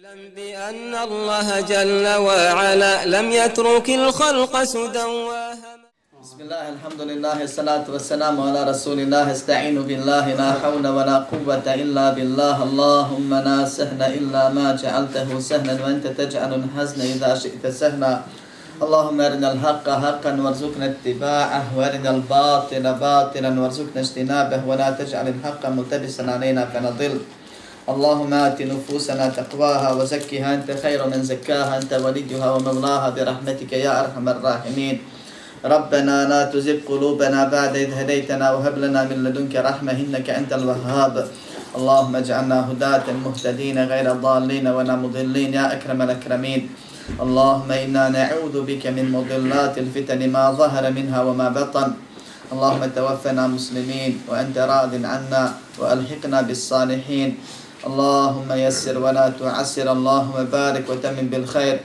اعلم بأن الله جل وعلا لم يترك الخلق سدى بسم الله الحمد لله الصلاة والسلام على رسول الله. استعين بالله لا حول ولا قوة إلا بالله. اللهم لا سهل إلا ما جعلته سهلا وأنت تجعل الحزن إذا شئت سهلا. اللهم أرنا الحق حقا وارزقنا اتباعه وأرنا الباطل باطلا وارزقنا اجتنابه. ولا تجعل الحق ملتبسا علينا فنضل. اللهم آت نفوسنا تقواها وزكها أنت خير من زكاها أنت وليها ومولاها برحمتك يا أرحم الراحمين. ربنا لا تزغ قلوبنا بعد إذ هديتنا وهب لنا من لدنك رحمة إنك أنت الوهاب. اللهم اجعلنا هداة مهتدين غير ضالين ولا مضلين يا أكرم الأكرمين. اللهم إنا نعوذ بك من مضلات الفتن ما ظهر منها وما بطن. اللهم توفنا مسلمين وأنت راض عنا وألحقنا بالصالحين. اللهم يسر ولا تعسر اللهم بارك وتمن بالخير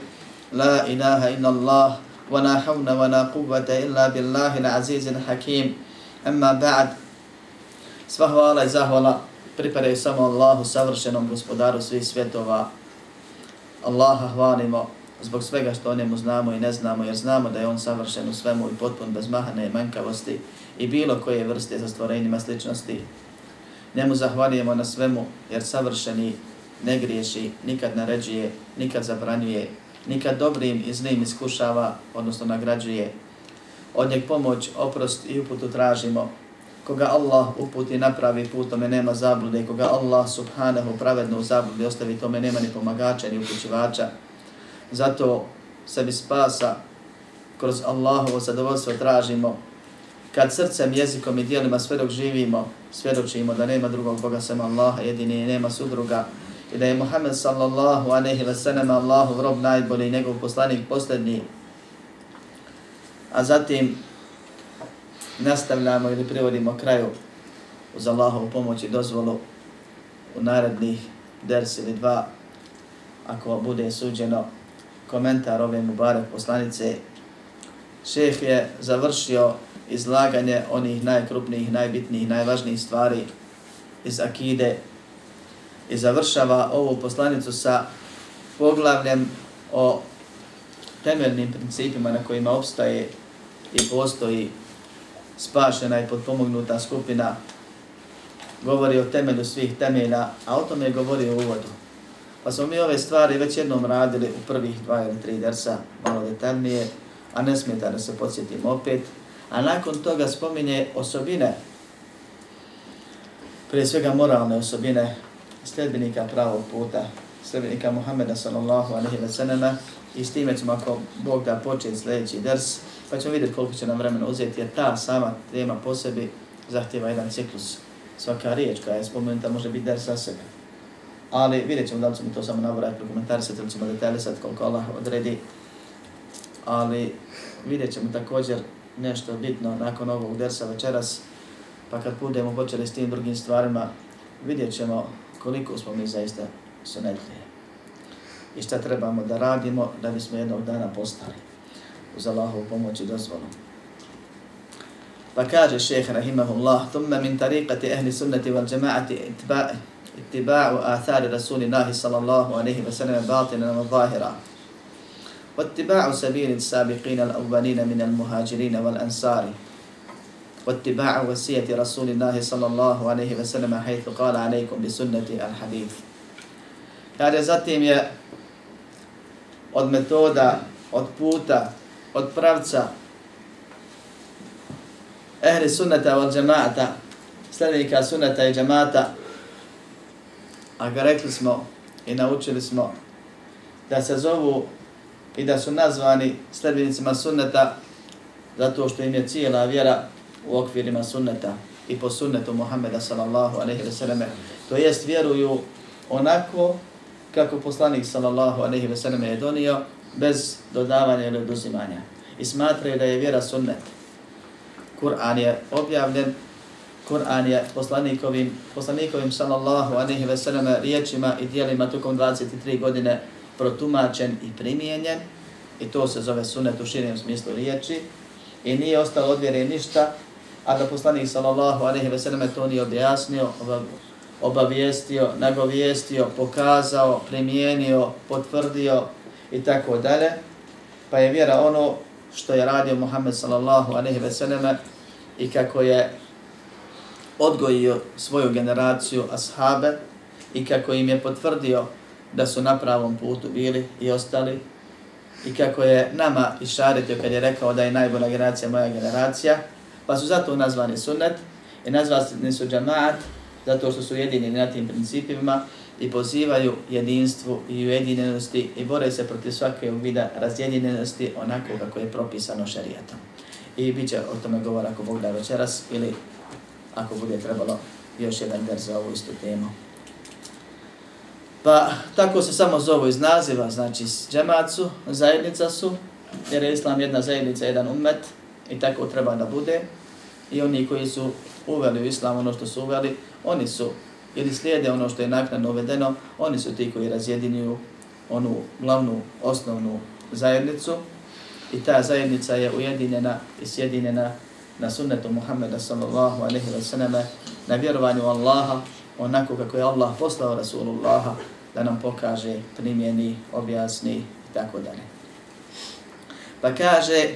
لا إله إلا الله ولا حول ولا قوة إلا بالله العزيز الحكيم أما بعد Sva hvala i zahvala pripadaju samo Allahu, savršenom gospodaru svih svjetova. Allaha hvalimo zbog svega što o njemu znamo i ne znamo, jer znamo da je on savršen u svemu i potpun bez mahane i manjkavosti i bilo koje vrste za stvorenjima sličnosti. Njemu zahvaljujemo na svemu, jer savršeni ne griješi, nikad naređuje, nikad zabranjuje, nikad dobrim i zlim iskušava, odnosno nagrađuje. Od njeg pomoć, oprost i uputu tražimo. Koga Allah uputi napravi put, tome nema zablude. Koga Allah subhanahu pravedno u zabludi ostavi, tome nema ni pomagača ni upućivača. Zato sebi spasa kroz Allahovo zadovoljstvo tražimo. Kad srcem, jezikom i dijelima sve dok živimo, svjedočimo da nema drugog Boga sem Allaha, jedini i nema sudruga i da je Muhammed sallallahu anehi wa sallam Allahu rob najbolji i njegov poslanik posljednji. A zatim nastavljamo ili privodimo kraju uz Allahovu pomoć i dozvolu u narednih ders ili dva ako bude suđeno komentar ove Mubarek poslanice. Šeh je završio izlaganje onih najkrupnijih, najbitnijih, najvažnijih stvari iz akide i završava ovu poslanicu sa poglavljem o temeljnim principima na kojima obstaje i postoji spašena i potpomognuta skupina govori o temelju svih temelja, a o tome je govorio u uvodu. Pa smo mi ove stvari već jednom radili u prvih dva ili tri dersa, malo detaljnije, a ne smijete da se podsjetimo opet. A nakon toga spominje osobine, prije svega moralne osobine sljedbenika pravog puta, sljedbenika Muhammeda sallallahu alaihi wa sallam i s time ćemo ako Bog da početi sljedeći ders, pa ćemo vidjeti koliko će nam vremena uzeti, jer ta sama tema po sebi zahtjeva jedan ciklus. Svaka riječ koja je spomenuta može biti ders za sebe. Ali vidjet ćemo da li ćemo to samo naborati, prokomentarisati ili ćemo detalisati koliko Allah odredi. Ali vidjet ćemo također nešto bitno nakon ovog dersa večeras, pa kad budemo počeli s tim drugim stvarima, vidjet ćemo koliko smo mi zaista sunetlije i šta trebamo da radimo da bismo jednog dana postali uz Allahovu pomoć i dozvolu. Pa kaže šeheh rahimahullah, thumma min tariqati ahli sunnati wal jama'ati ittiba'u athari rasulillahi sallallahu alaihi wa sallam batinan wa zahira. واتباع سبيل السابقين الأولين من المهاجرين والأنصار واتباع وسية رسول الله صلى الله عليه وسلم حيث قال عليكم بسنة الحديث Kaže, zatim je od metoda, od puta, od pravca ehli sunnata od džemata, sljednika sunnata i džemata, a ga rekli smo i naučili smo da se zovu i da su nazvani sledbenicima sunneta zato što im je cijela vjera u okvirima sunneta i po sunnetu Muhammeda sallallahu alaihi ve selleme. To jest vjeruju onako kako poslanik sallallahu alaihi ve selleme je donio bez dodavanja ili oduzimanja. I smatraju da je vjera sunnet. Kur'an je objavljen, Kur'an je poslanikovim, poslanikovim sallallahu alaihi ve selleme riječima i dijelima tokom 23 godine protumačen i primijenjen i to se zove sunnet u širijem smislu riječi i nije ostalo od vjere ništa, a da poslanik sallallahu alaihi ve selleme to nije objasnio, obavijestio, nagovijestio, pokazao, primijenio, potvrdio i tako dalje. Pa je vjera ono što je radio Muhammed sallallahu alaihi ve selleme i kako je odgojio svoju generaciju ashabe i kako im je potvrdio da su na pravom putu bili i ostali i kako je nama išaretio kad je rekao da je najbolja generacija moja generacija, pa su zato nazvani sunnet i nazvani su džamaat zato što su jedini na tim principima i pozivaju jedinstvu i ujedinjenosti i bore se protiv svake vida razjedinjenosti onako kako je propisano šarijatom. I bit će o tome govor ako Bog da večeras ili ako bude trebalo još jedan der za ovu istu temu. Pa tako se samo zovu iz naziva, znači džemat su, zajednica su, jer je Islam jedna zajednica, jedan umet i tako treba da bude. I oni koji su uveli u Islam ono što su uveli, oni su ili slijede ono što je naknadno uvedeno, oni su ti koji razjedinjuju onu glavnu, osnovnu zajednicu i ta zajednica je ujedinjena i sjedinjena na sunnetu Muhammeda sallallahu alaihi wa sallam na vjerovanju Allaha onako kako je Allah poslao Rasulullaha da nam pokaže, primjeni, objasni i tako dalje. Pa kaže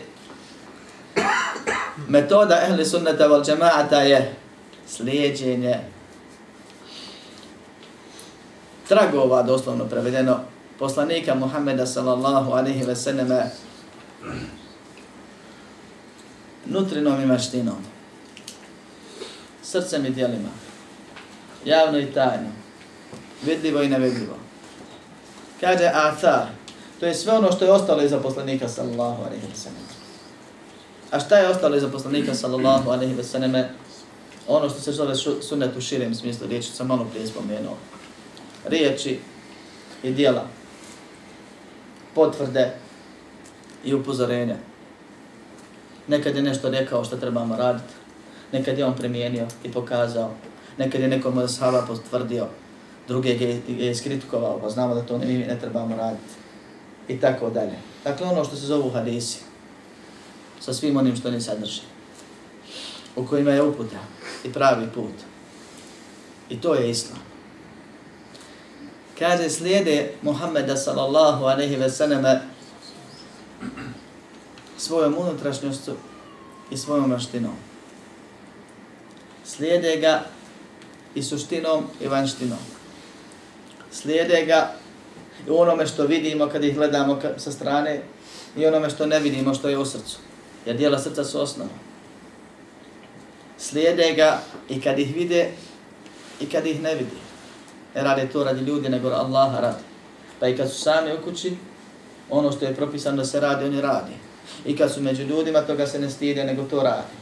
metoda ehli sunnata val džemaata je slijedjenje tragova, doslovno prevedeno, poslanika Muhammeda sallallahu alaihi ve sallame nutrinom i maštinom, srcem i dijelima, javno i tajno, vidljivo i nevidljivo. Kaže Athar, to je sve ono što je ostalo iza poslanika sallallahu alaihi ve sallam. A šta je ostalo iza poslanika sallallahu alaihi ve sallam? Ono što se zove sunnet u širem smislu riječi, sam malo prije spomenuo. Riječi i dijela, potvrde i upozorenja. Nekad je nešto rekao što trebamo raditi, nekad je on primijenio i pokazao, nekad je nekom od sahaba potvrdio, druge je, je iskritikovao, pa znamo da to ne, ne trebamo raditi. I tako dalje. Dakle, ono što se zovu hadisi, sa svim onim što ne sadrži, u kojima je uputa i pravi put. I to je islam. Kaže, slijede Muhammeda sallallahu aleyhi ve sallame svojom unutrašnjostu i svojom vanštinom. Slijede ga i suštinom i vanštinom slijede ga i onome što vidimo kad ih gledamo sa strane i onome što ne vidimo što je u srcu. Jer dijela srca su osnova. Slijede ga i kad ih vide i kad ih ne vidi. Ne rade to radi ljudi, nego Allaha radi. Pa i kad su sami u kući, ono što je propisano da se radi, oni radi. I kad su među ljudima, toga se ne stide, nego to radi.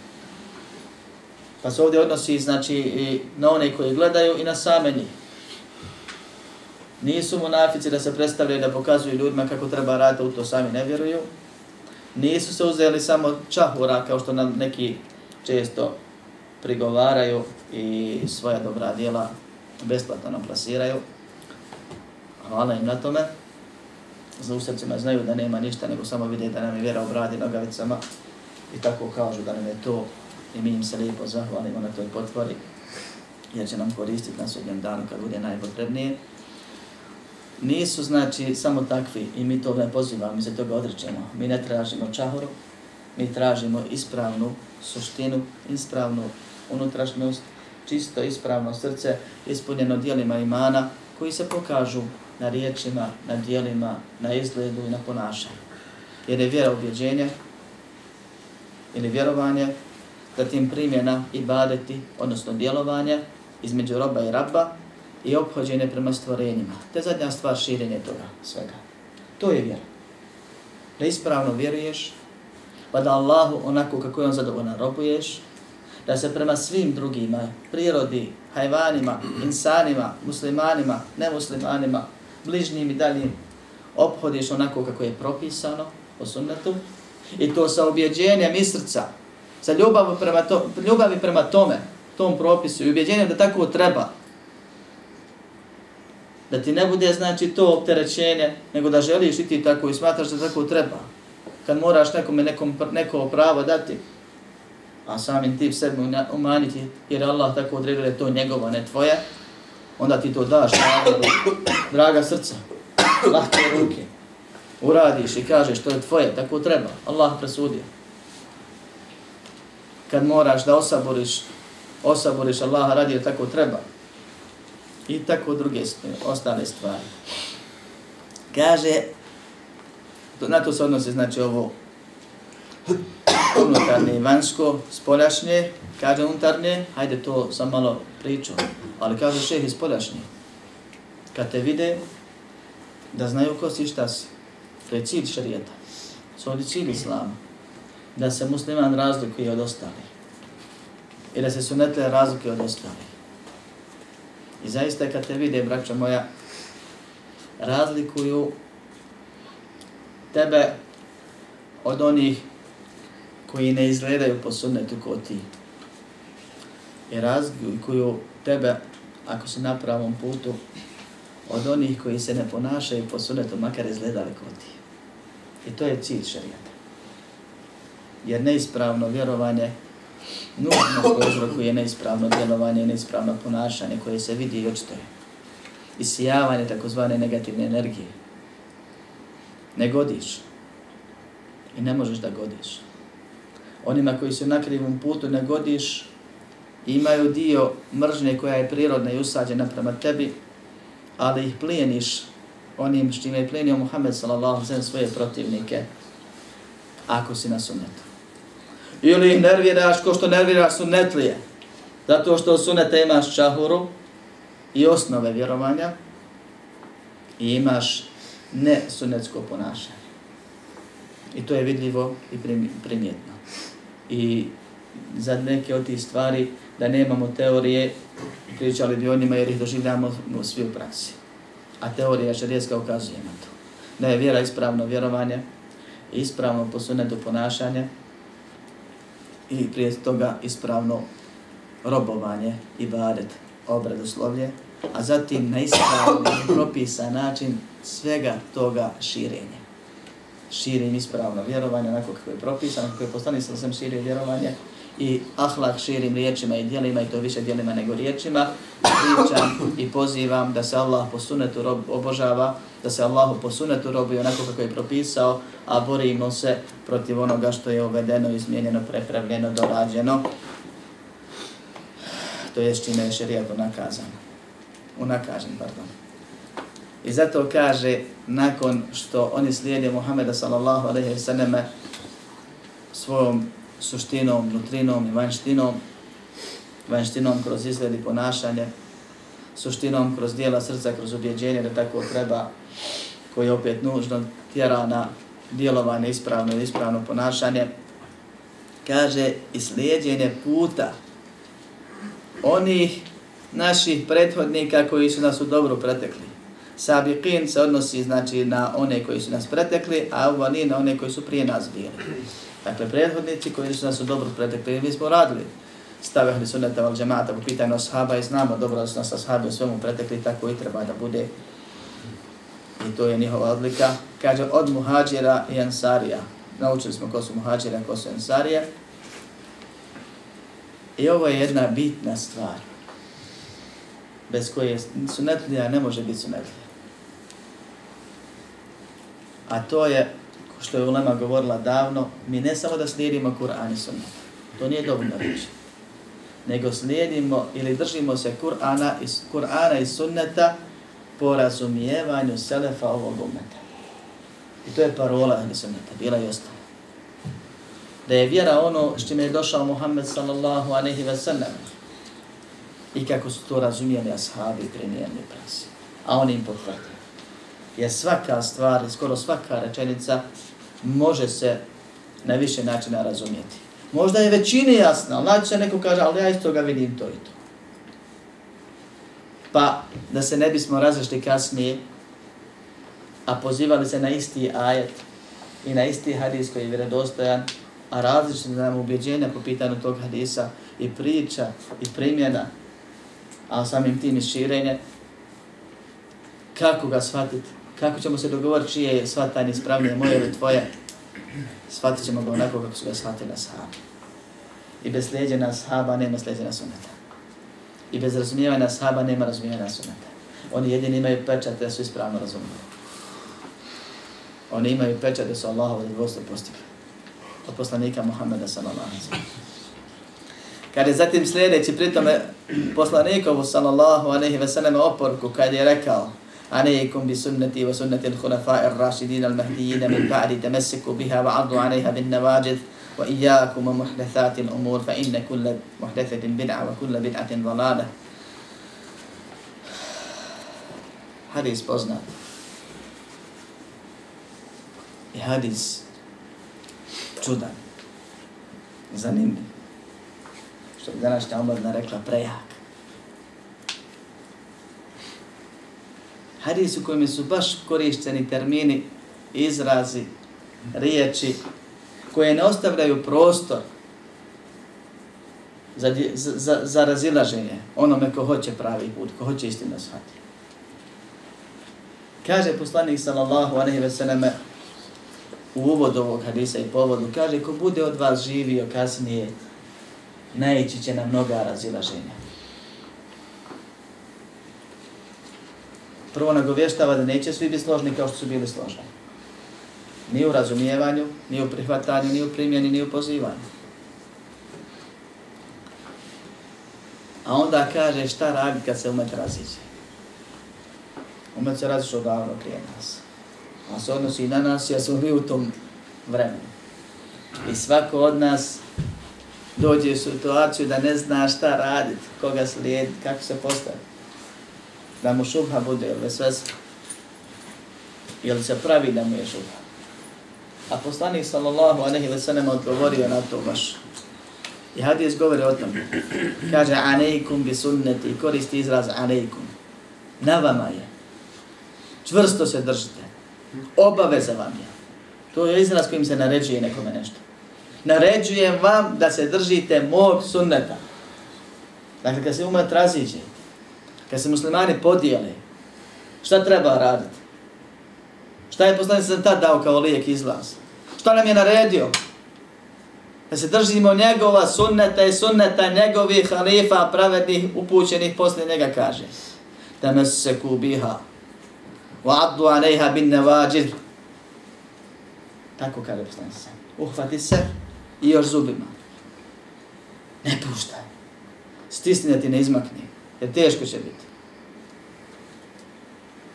Pa se ovdje odnosi znači, i na one koji gledaju i na same njih. Nisu munafici da se predstavljaju da pokazuju ljudima kako treba raditi, u to sami ne vjeruju. Nisu se uzeli samo čahura kao što nam neki često prigovaraju i svoja dobra djela besplatno nam plasiraju. Hvala im na tome. Za u srcima znaju da nema ništa, nego samo vide da nam je vjera u bradi nogavicama i tako kažu da nam je to i mi im se lijepo zahvalimo na toj potvori jer će nam koristiti na sudnjem danu kad bude najpotrebnije nisu znači samo takvi i mi to ne pozivamo, mi se toga odrećemo. Mi ne tražimo čahoru, mi tražimo ispravnu suštinu, ispravnu unutrašnjost, čisto ispravno srce, ispunjeno dijelima imana koji se pokažu na riječima, na dijelima, na izgledu i na ponašanju. Jer je vjera objeđenje ili vjerovanje, zatim primjena i badeti, odnosno djelovanje između roba i rabba, i obhođenje prema stvorenjima. Te zadnja stvar širenje toga svega. To je vjera. Da ispravno vjeruješ, pa da Allahu onako kako je on zadovoljan robuješ, da se prema svim drugima, prirodi, hajvanima, insanima, muslimanima, nemuslimanima, bližnjim i daljim, obhodiš onako kako je propisano po sunnetu i to sa objeđenjem i srca, sa ljubavi prema, to, ljubavi prema tome, tom propisu i ubjeđenjem da tako treba, da ti ne bude znači to opterećenje, nego da želiš i ti tako i smatraš da tako treba. Kad moraš nekome nekom, neko pravo dati, a samim tim sebi umaniti, jer Allah tako odredio da je to njegovo, ne tvoje, onda ti to daš, draga, draga srca, lahke ruke, uradiš i kažeš to je tvoje, tako treba, Allah presudio. Kad moraš da osaboriš, osaboriš Allaha radi tako treba. I tako druge ostale stvari. Kaže, na to se odnose znači ovo unutarnje i vanjsko, spoljašnje, kaže unutarnje, hajde to sam malo pričao, ali kaže šeh iz spoljašnje. Kad te vide, da znaju ko si šta si. To je cilj šarijeta. To je cilj islama. Da se musliman razlikuje od ostalih. I da se sunetle razlikuje od ostalih. I zaista kad te vide, braća moja, razlikuju tebe od onih koji ne izgledaju po sunnetu ko ti. I razlikuju tebe, ako si na pravom putu, od onih koji se ne ponašaju po sunnetu, makar izgledali ko ti. I to je cilj šarijata. Jer neispravno vjerovanje nužno prouzrokuje neispravno djelovanje i neispravno ponašanje koje se vidi i očitoje. Isijavanje takozvane negativne energije. Ne godiš. I ne možeš da godiš. Onima koji su na krivom putu ne godiš, imaju dio mržnje koja je prirodna i usađena prema tebi, ali ih plijeniš onim što je plijenio Muhammed sallallahu alaihi svoje protivnike, ako si na sunnetu. Ili ih nerviraš ko što nerviraš sunetlije. zato što sunete imaš čahuru i osnove vjerovanja i imaš ne sunetsko ponašanje. I to je vidljivo i primjetno. I za neke od tih stvari da nemamo teorije, pričali bi o njima jer ih doživljamo svi u praksi. A teorija šarijeska ukazuje na to. Da je vjera ispravno vjerovanje, ispravno posuneto ponašanje i prije toga ispravno robovanje i badet obredoslovlje, a zatim na ispravni propisan način svega toga širenje. Širim ispravno vjerovanje, onako kako je propisano, kako je postani sam sam širio vjerovanje, i ahlak širim riječima i dijelima i to više dijelima nego riječima. Pričam i pozivam da se Allah po sunetu rob, obožava, da se Allahu po sunetu robi onako kako je propisao, a borimo se protiv onoga što je uvedeno, izmijenjeno, prepravljeno, dorađeno. To je čime je šerijat unakazan. Unakažen, pardon. I zato kaže, nakon što oni slijede Muhammeda sallallahu alaihi sallam svojom suštinom, nutrinom i vanštinom, vanštinom kroz izgled i ponašanje, suštinom kroz dijela srca, kroz objeđenje da tako treba, koji opet nužno tjera na djelovanje ispravno i ispravno ponašanje, kaže i slijedjenje puta onih naših prethodnika koji su nas u dobru pretekli. Sabiqin se odnosi znači na one koji su nas pretekli, a uvani na one koji su prije nas bili. Dakle, prethodnici koji su nas u dobro pretekli, mi smo radili stave ahli sunnata val džemata po pitanju ashaba i znamo dobro da su nas ashabi u svemu pretekli, tako i treba da bude. I to je njihova odlika. Kaže, od muhađira i ansarija. Naučili smo ko su muhađira, ko su ansarija. I ovo je jedna bitna stvar. Bez koje sunetlija ne može biti sunetlija. A to je što je Ulema govorila davno, mi ne samo da slijedimo Kur'an i Sunnet, to nije dovoljno reći, nego slijedimo ili držimo se Kur'ana i, Kur'ana i Sunneta po razumijevanju Selefa ovog umeta. I to je parola Ahli Sunneta, bila i ostala. Da je vjera ono što je došao Muhammed sallallahu aleyhi ve sellem i kako su to razumijeli ashabi i primijenili prasi. A oni im potvrdili. Je svaka stvar, skoro svaka rečenica može se na više načina razumijeti. Možda je većini jasna, ali znači se neko kaže, ali ja iz toga vidim to i to. Pa, da se ne bismo različili kasnije, a pozivali se na isti ajet i na isti hadis koji je vjerodostojan, a različite nam ubjeđenja po pitanju tog hadisa i priča i primjena, a samim tim i širenje, kako ga shvatiti? Kako ćemo se dogovoriti čije je shvatanje ispravnije, moje ili tvoje, shvatit ćemo ga onako kako su ga shvatili ashabi. I bez slijedjena ashaba nema slijedjena suneta. I bez razumijevanja sahaba nema razumijevanja suneta. Oni jedini imaju pečat da su ispravno razumili. Oni imaju pečat da su Allahovo zadovoljstvo postigli. Od poslanika Muhammeda sallallahu alaihi wa Kad je zatim sljedeći pritome poslanikovu sallallahu alaihi wa sallam oporku kad je rekao عليكم بسنتي وسنة الخلفاء الراشدين المهديين من بعد تمسكوا بها وعضوا عليها بالنواجذ وإياكم ومحدثات الأمور فإن كل محدثة بدعة وكل بدعة ضلالة حديث بوزنا حديث čudan, zanimljiv. Što bi današnja omladna. Hadis u kojem su baš korišteni termini, izrazi, riječi, koje ne ostavljaju prostor za, za, za razilaženje onome ko hoće pravi put, ko hoće istinu shvatiti. Kaže poslanik sallallahu alaihi ve selleme u uvodu ovog hadisa i povodu, kaže ko bude od vas živio kasnije, naići će na mnoga razilaženja. Prvo nagovještava da neće svi biti složni kao što su bili složni. Ni u razumijevanju, ni u prihvatanju, ni u primjeni, ni u pozivanju. A onda kaže šta radi kad se umet raziđe. Umet se razišao davno prije nas. A se odnosi i na nas, jer smo mi u tom vremenu. I svako od nas dođe u situaciju da ne zna šta raditi, koga slijedi, kako se postaviti da mu šubha bude ili vesvesa. Ili se pravi da mu je šubha. A poslanik sallallahu alaihi ve sellem odgovorio na to baš. I hadis govori o tom. Kaže, anejkum bi sunneti, koristi izraz anejkum. Na vama je. Čvrsto se držite. Obaveza vam je. To je izraz kojim se naređuje nekome nešto. Naređujem vam da se držite mog sunneta. Dakle, kad se umet raziđe, kad se muslimani podijeli, šta treba raditi? Šta je poslanik sam tad dao kao lijek izlaz? Šta nam je naredio? Da se držimo njegova sunneta i sunneta njegovih halifa pravednih upućenih posle njega kaže. Da me se kubiha. Wa addu alejha bin nevađir. Tako kaže poslanik sam. Uhvati se i još zubima. Ne puštaj. Stisni da ti ne izmakni jer teško će biti.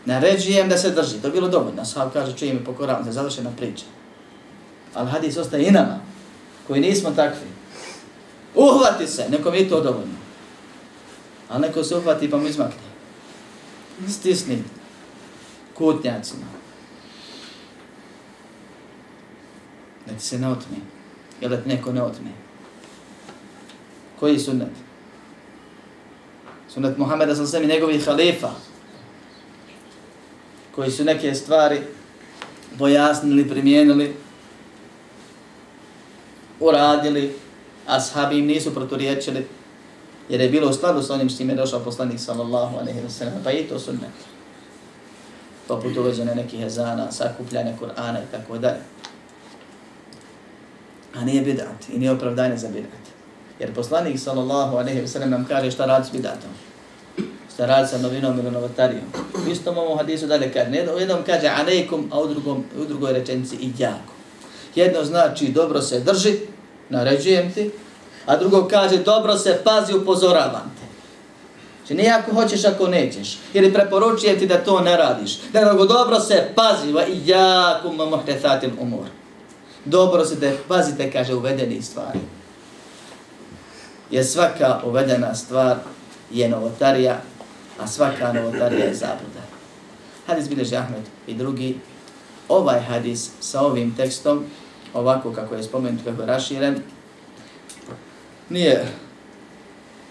Naređujem da se drži, to je bilo dovoljno. Sahab kaže, čuje mi pokoravam, da je završena priča. Ali hadis ostaje i nama, koji nismo takvi. Uhvati se, nekom je to dovoljno. Ali neko se uhvati pa mu izmakne. Stisni kutnjacima. Da ti se ne otme. Jel da ti neko ne otme. Koji sunnet? Sunnet Muhammeda sa svemi njegovih halifa, koji su neke stvari pojasnili, primijenili, uradili, a sahabi im nisu proturiječili, jer je bilo u skladu s onim s čim je došao poslanik sallallahu alaihi wa sallam, pa i to sunnet. Poput uvođene nekih ezana, sakupljanja Kur'ana i tako dalje. A nije bidat i nije opravdanje za bidat. Jer poslanik sallallahu alejhi ve sellem nam kaže šta radi s bidatom. Šta radi sa novinom ili novotarijom. U istom ovom hadisu dalje kaže, ne, u jednom kaže alejkum, a u, drugom, u drugoj rečenici i jako. Jedno znači dobro se drži, naređujem ti, a drugo kaže dobro se pazi, upozoravam te. Znači nije ako hoćeš, ako nećeš. Ili preporučujem ti da to ne radiš. Nego dobro se pazi, va i jako mohtethatil umor. Dobro se te pazite, kaže, uvedeni stvari je svaka uvedena stvar je novotarija, a svaka novotarija je zabluda. Hadis bileži Ahmed i drugi. Ovaj hadis sa ovim tekstom, ovako kako je spomenut, kako je raširen, nije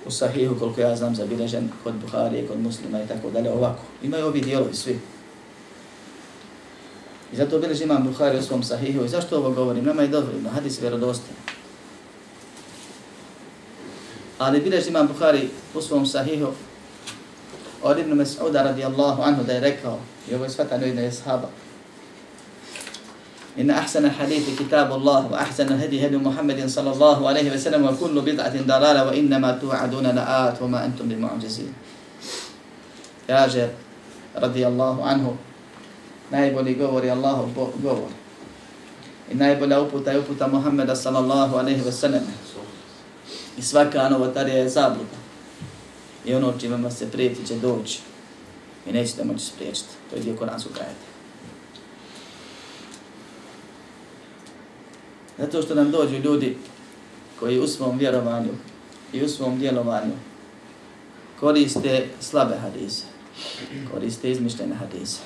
u sahihu, koliko ja znam, zabilježen kod Buharije, kod muslima i tako dalje, ovako. Imaju ovi dijelovi svi. I zato bilježi imam Buhari u svom sahihu. I zašto ovo govorim? Nama je dobro, hadis je. قال bilež imam Bukhari u svom sahihu od Ibn Mas'uda radijallahu anhu da je rekao, i ovo je svatano إن أحسن الحديث كتاب الله وأحسن الهدي هدي محمد صلى الله عليه وسلم وكل بضعة دلالة وإنما توعدون لآت وما أنتم بمعجزين. ياجر رضي الله عنه. نائب لقبر الله قبر إن نائب لأبوت يبوت محمد صلى الله عليه وسلم. I svaka novotarija je zabluda. I ono čime vam se prijeti će doći. I nećete moći spriječiti. To je dio koranskog ajeta. Zato što nam dođu ljudi koji u svom vjerovanju i u svom djelovanju koriste slabe hadise, koriste izmišljene hadise.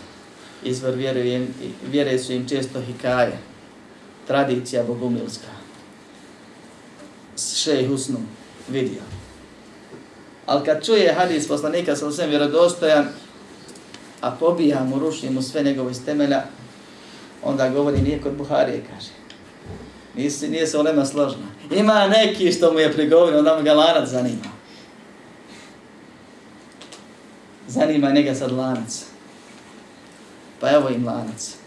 Izvor vjere, vjere su im često hikaje, tradicija bogumilska, šejh usnu vidio. Ali kad čuje hadis poslanika sa osvijem vjerodostojan, a pobija mu, ruši mu sve njegove iz temelja, onda govori nije kod Buharije, kaže. Nisi, nije se olema složna. Ima neki što mu je prigovorio, onda mu ga lanac zanima. Zanima njega sad lanac. Pa evo im lanac.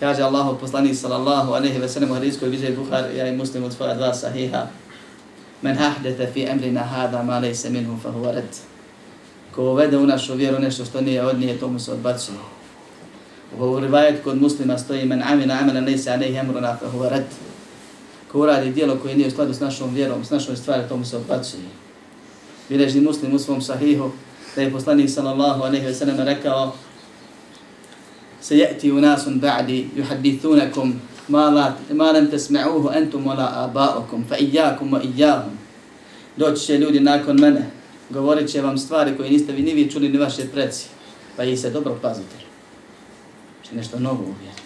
Kaže Allahu poslanik sallallahu alejhi ve sellem u hadiskoj je Buhari ja i Muslim od svoja dva sahiha. Men hahdete fi emrina hada ma lejse minhu fa huwa rad. Ko uvede u našu vjeru nešto što nije od nje, to mu se odbacuje. U rivajet kod muslima stoji men amina amena lejse alejhi emruna fa huwa rad. Ko uradi dijelo koje nije u skladu s našom vjerom, s našom stvari, to mu se odbacuje. Bileži muslim u svom sahihu da je poslanik sallallahu alejhi ve sellem rekao سيأتي أناس بعدي يحدثونكم ما, لا ما لم تسمعوه أنتم ولا آباؤكم فإياكم وإياهم doći će ljudi nakon mene, govorit će vam stvari koje niste vi ni vi čuli ni vaše preci, pa ih se dobro pazite. Če nešto novo uvjeri.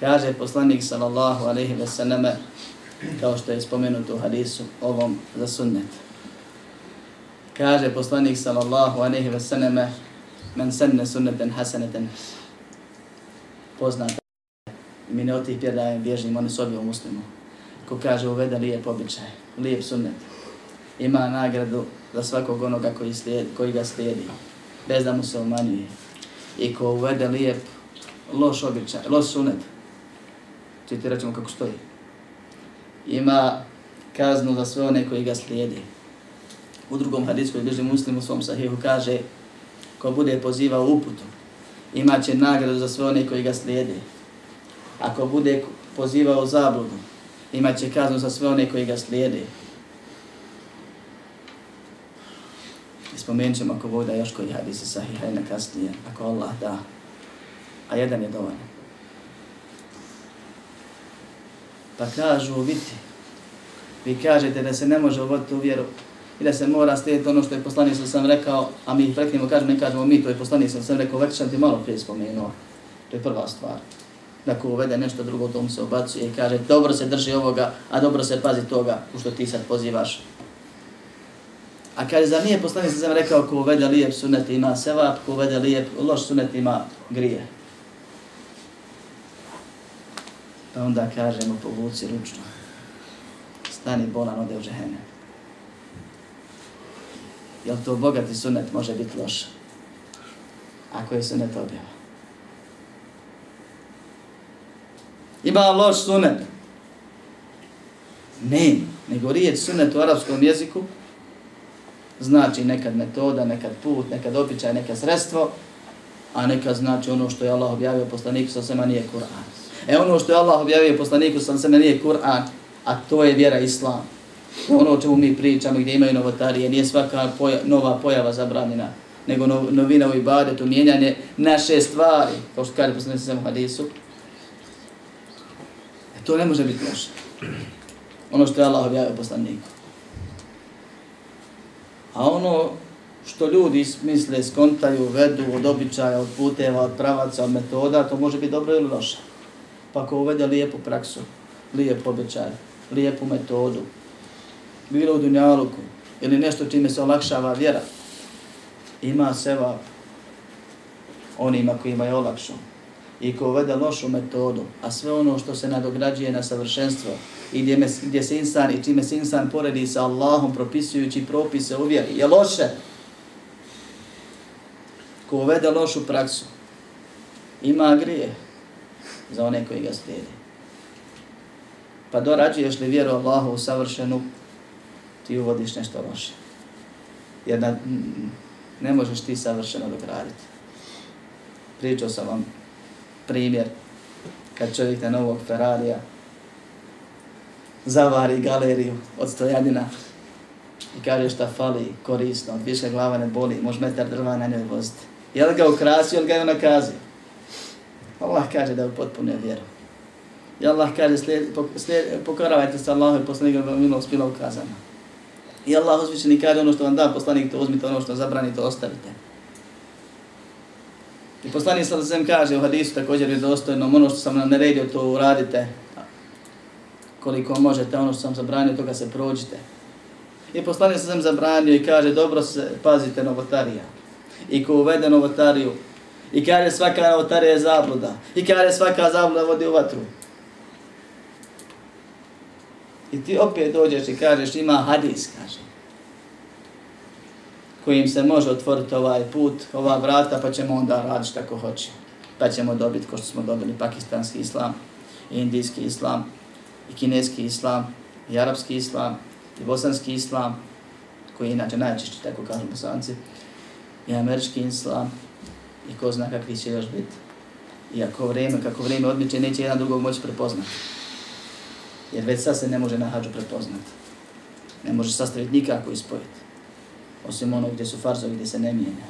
Kaže poslanik sallallahu alaihi ve sallame, kao što je spomenuto u hadisu ovom za sunnet. Kaže poslanik sallallahu alaihi ve sallame, men senne sunneten hasaneten poznata. Mi ne od tih predajem bježnim, oni su u muslimu. Ko kaže uvede lijep običaj, lijep sunnet. Ima nagradu za svakog onoga koji, slijedi, koji ga slijedi, bez da mu se umanjuje. I ko uvede lijep, loš običaj, loš sunnet, či ti rećemo kako stoji, ima kaznu za sve one koji ga slijedi. U drugom hadisku koji bježi muslim u svom sahihu kaže ko bude pozivao uputu, imat će nagradu za sve one koji ga slijede. Ako bude pozivao zabludu, imat će kaznu za sve one koji ga slijede. I spomenut ćemo ako Bog da još koji hadisi sahihajna kasnije, ako Allah da. A jedan je dovoljno. Pa kažu, vidite, vi kažete da se ne može uvoditi u vjeru i da se mora slijediti ono što je poslanik sam sam rekao, a mi preknimo, kažemo, ne kažemo mi, to je poslanik sam sam rekao, već sam ti malo prije spomenuo. To je prva stvar. Da ko uvede nešto drugo, to mu se obacuje i kaže, dobro se drži ovoga, a dobro se pazi toga, u što ti sad pozivaš. A kaže, za nije poslanik sam sam rekao, ko uvede lijep sunet ima sevap, ko uvede lijep, loš sunet ima grije. Pa onda kažemo, povuci ručno. Stani bolan, ode u je li to bogati sunet može biti loš? Ako je sunet objava. Ima loš sunet? Ne, nego riječ sunet u arapskom jeziku znači nekad metoda, nekad put, nekad običaj, nekad sredstvo, a nekad znači ono što je Allah objavio poslaniku sa svema nije Kur'an. E ono što je Allah objavio poslaniku sa svema nije Kur'an, a to je vjera Islam ono o čemu mi pričamo gdje imaju novotarije, nije svaka poja, nova pojava zabranjena, nego no, novina u ibadetu, mijenjanje naše stvari, kao što kaže poslanici sam u hadisu. E to ne može biti loše. Ono što je Allah objavio poslaniku. A ono što ljudi misle, skontaju, vedu od običaja, od puteva, od pravaca, od metoda, to može biti dobro ili loše. Pa ako uvede lijepu praksu, lijep običaj, lijepu metodu, bilo u dunjaluku ili nešto čime se olakšava vjera, ima seba onima kojima je olakšu. I ko uvede lošu metodu, a sve ono što se nadograđuje na savršenstvo i gdje, me, gdje se insan i čime se insan poredi sa Allahom propisujući propise u vjeri, je loše. Ko uvede lošu praksu, ima grije. za one koji ga slijede. Pa dorađuješ li vjeru Allahu u savršenu, ti uvodiš nešto loše. Jer na, ne možeš ti savršeno dograditi. Pričao sam vam primjer kad čovjek na novog Ferrarija zavari galeriju od stojanina i kaže šta fali, korisno, od više glava ne boli, može metar drva na njoj voziti. Je li ga ukrasio ili ga je nakazio? Allah kaže da je potpuno vjeru. I Allah kaže slijed, slijed, pokoravajte se Allahu i poslanika milost bila ukazana. I Allah uzvišeni kaže ono što vam da poslanik to uzmite, ono što zabrani to ostavite. I poslanik sa zem kaže u hadisu također je dostojno, ono što sam nam naredio to uradite, koliko možete, ono što sam zabranio, toga se prođite. I poslanik sa zem zabranio i kaže, dobro se pazite novotarija. I ko uvede novotariju, i kaže svaka novotarija je zabluda, i kaže svaka zabluda vodi u vatru. I ti opet dođeš i kažeš, ima hadis, kaže kojim se može otvoriti ovaj put, ova vrata, pa ćemo onda raditi tako hoće. Pa ćemo dobiti, ko što smo dobili, pakistanski islam, indijski islam, i kineski islam, i arapski islam, i bosanski islam, koji je inače najčešći, tako kažu bosanci, i američki islam, i ko zna kakvi će još biti. I ako vrijeme, kako vrijeme odmiče, neće jedan drugog moći prepoznati. Jer već sad se ne može na hađu prepoznati. Ne može sastaviti nikako ispojiti osim ono gdje su farzovi gdje se ne mijenja.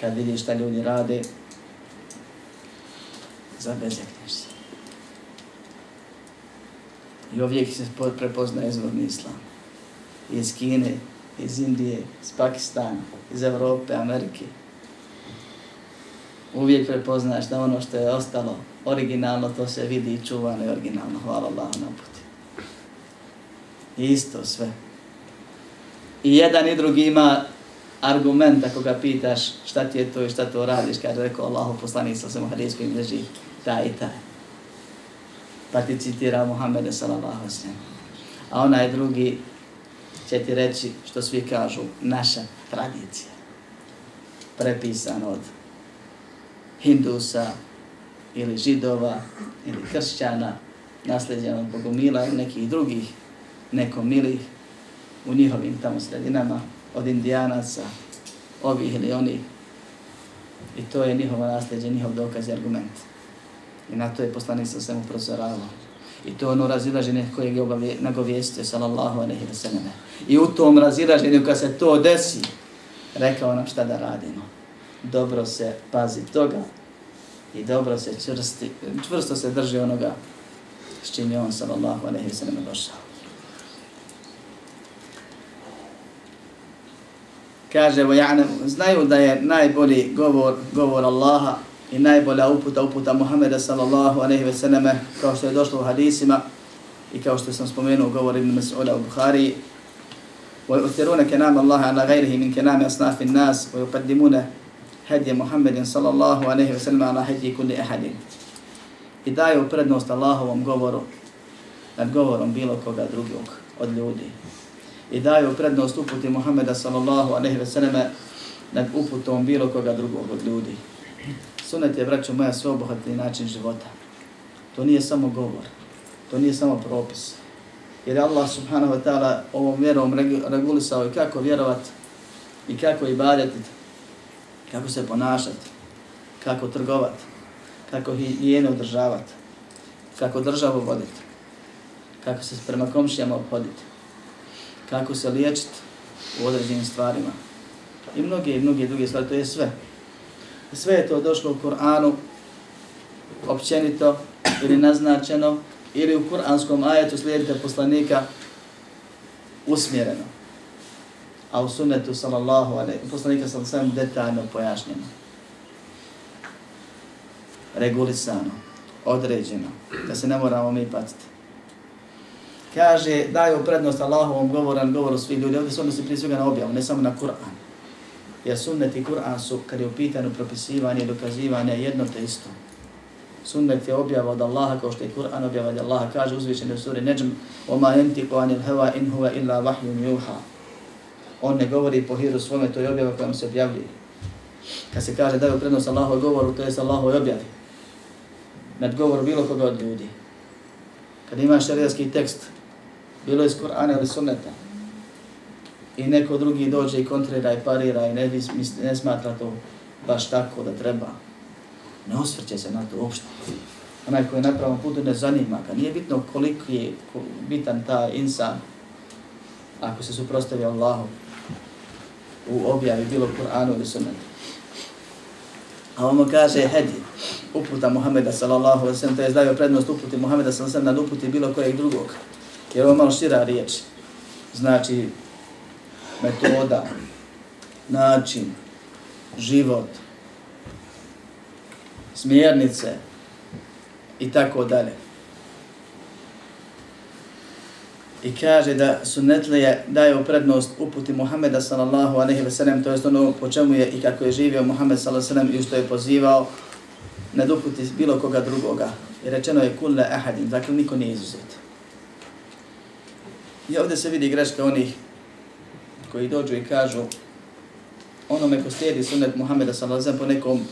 Kad vidiš šta ljudi rade, zabezekneš se. I uvijek se prepozna izvorni islam. Iz Kine, iz Indije, iz Pakistana, iz Evrope, Amerike. Uvijek prepoznaš da ono što je ostalo originalno, to se vidi i čuvano i originalno. Hvala Allah na puti. Isto sve. I jedan i drugi ima argument ako ga pitaš šta ti je to i šta to radiš, kaže rekao Allahu poslanik sa svema hadijskoj mreži, taj i taj. Pa ti citira Muhammede sallallahu sallam. A onaj drugi će ti reći što svi kažu, naša tradicija. Prepisan od Hindusa ili Židova ili Kršćana, nasljeđena od Bogomila i nekih drugih nekomilih u njihovim tamo sredinama, od indijanaca, ovih ili onih. I to je njihovo nasljeđe, njihov dokaz i argument. I na to je poslanik sa svemu prozoravao. I to je ono razilaženje koje je nagovijestio, sallallahu alaihi wa sallam. I u tom razilaženju, kad se to desi, rekao nam šta da radimo. Dobro se pazi toga i dobro se čvrsti, čvrsto se drži onoga s čim je on, sallallahu alaihi wa sallam, došao. kaže vojane, znaju da je najbolji govor, govor Allaha i najbolja uputa, uputa Muhammeda sallallahu aleyhi ve selleme, kao što je došlo u hadisima i kao što sam spomenuo govor Ibn Mas'uda u Bukhari, ويؤثرون كلام الله على غيره من كلام أصناف الناس ويقدمون هدي محمد صلى الله عليه وسلم على هدي كل أحد i daju prednost Allahovom govoru nad govorom bilo koga drugog od ljudi i daju prednost uputi Muhammeda sallallahu aleyhi ve selleme nad uputom bilo koga drugog od ljudi. Sunet je, braćo moja, sveobohatni način života. To nije samo govor, to nije samo propis. Jer je Allah subhanahu wa ta'ala ovom vjerom regulisao i kako vjerovat i kako ibadeti, kako se ponašati, kako trgovati, kako higijene održavati, kako državu voditi, kako se prema komšijama obhoditi kako se liječiti u određenim stvarima. I mnoge i mnoge druge stvari, to je sve. Sve je to došlo u Kur'anu općenito ili naznačeno ili u kur'anskom ajetu slijedite poslanika usmjereno A u sunnetu sallallahu alaihi, poslanika sam sam detaljno pojašnjeno. Regulisano, određeno, da se ne moramo mi patiti kaže daju prednost Allahovom govoru, govoru svih ljudi. Ovdje se odnosi prije svega na objavu, ne samo na Kur'an. Jer sunnet i Kur'an su, kad je u pitanju propisivanje i dokazivanje, jedno te isto. Sunnet je objava od Allaha, kao što je Kur'an objava od Allaha. Kaže uzvišen u suri Neđm, وَمَا يَنْتِقُ عَنِ الْهَوَا إِنْ هُوَ إِلَّا وَحْيٌ يُوحَا On ne govori po hiru svome, to je objava koja se objavljuje. Kad se kaže daju prednost Allahove govoru, to je sa Allahovoj objavi. nad govor bilo koga od ljudi. Kad imaš šarijatski tekst, bilo iz Kur'ana ili Sunneta, i neko drugi dođe i kontrira i parira i ne, misli, ne smatra to baš tako da treba, ne osvrće se na to uopšte. Onaj koji je na pravom putu ne zanima ga. Nije bitno koliko je bitan ta insan ako se suprostavi Allahu u objavi bilo Kur'anu ili sunnetu. A ono kaže hedi, uputa Muhammeda sallallahu alaihi sallam, to je zdavio prednost uputi Muhammeda sallallahu alaihi sallam nad uputi bilo kojeg drugog. Jer ovo malo šira riječ. Znači, metoda, način, život, smjernice i tako dalje. I kaže da sunnetlije daju prednost uputi Muhameda sallallahu alejhi ve sellem, to jest ono po čemu je i kako je živio Muhammed sallallahu alejhi ve sellem i što je pozivao na uputi bilo koga drugoga. I rečeno je kulle ahadin, dakle niko nije izuzet. I ovdje se vidi greška onih koji dođu i kažu onome ko slijedi sunnet Muhameda sallallahu alejhi ve sellem po nekom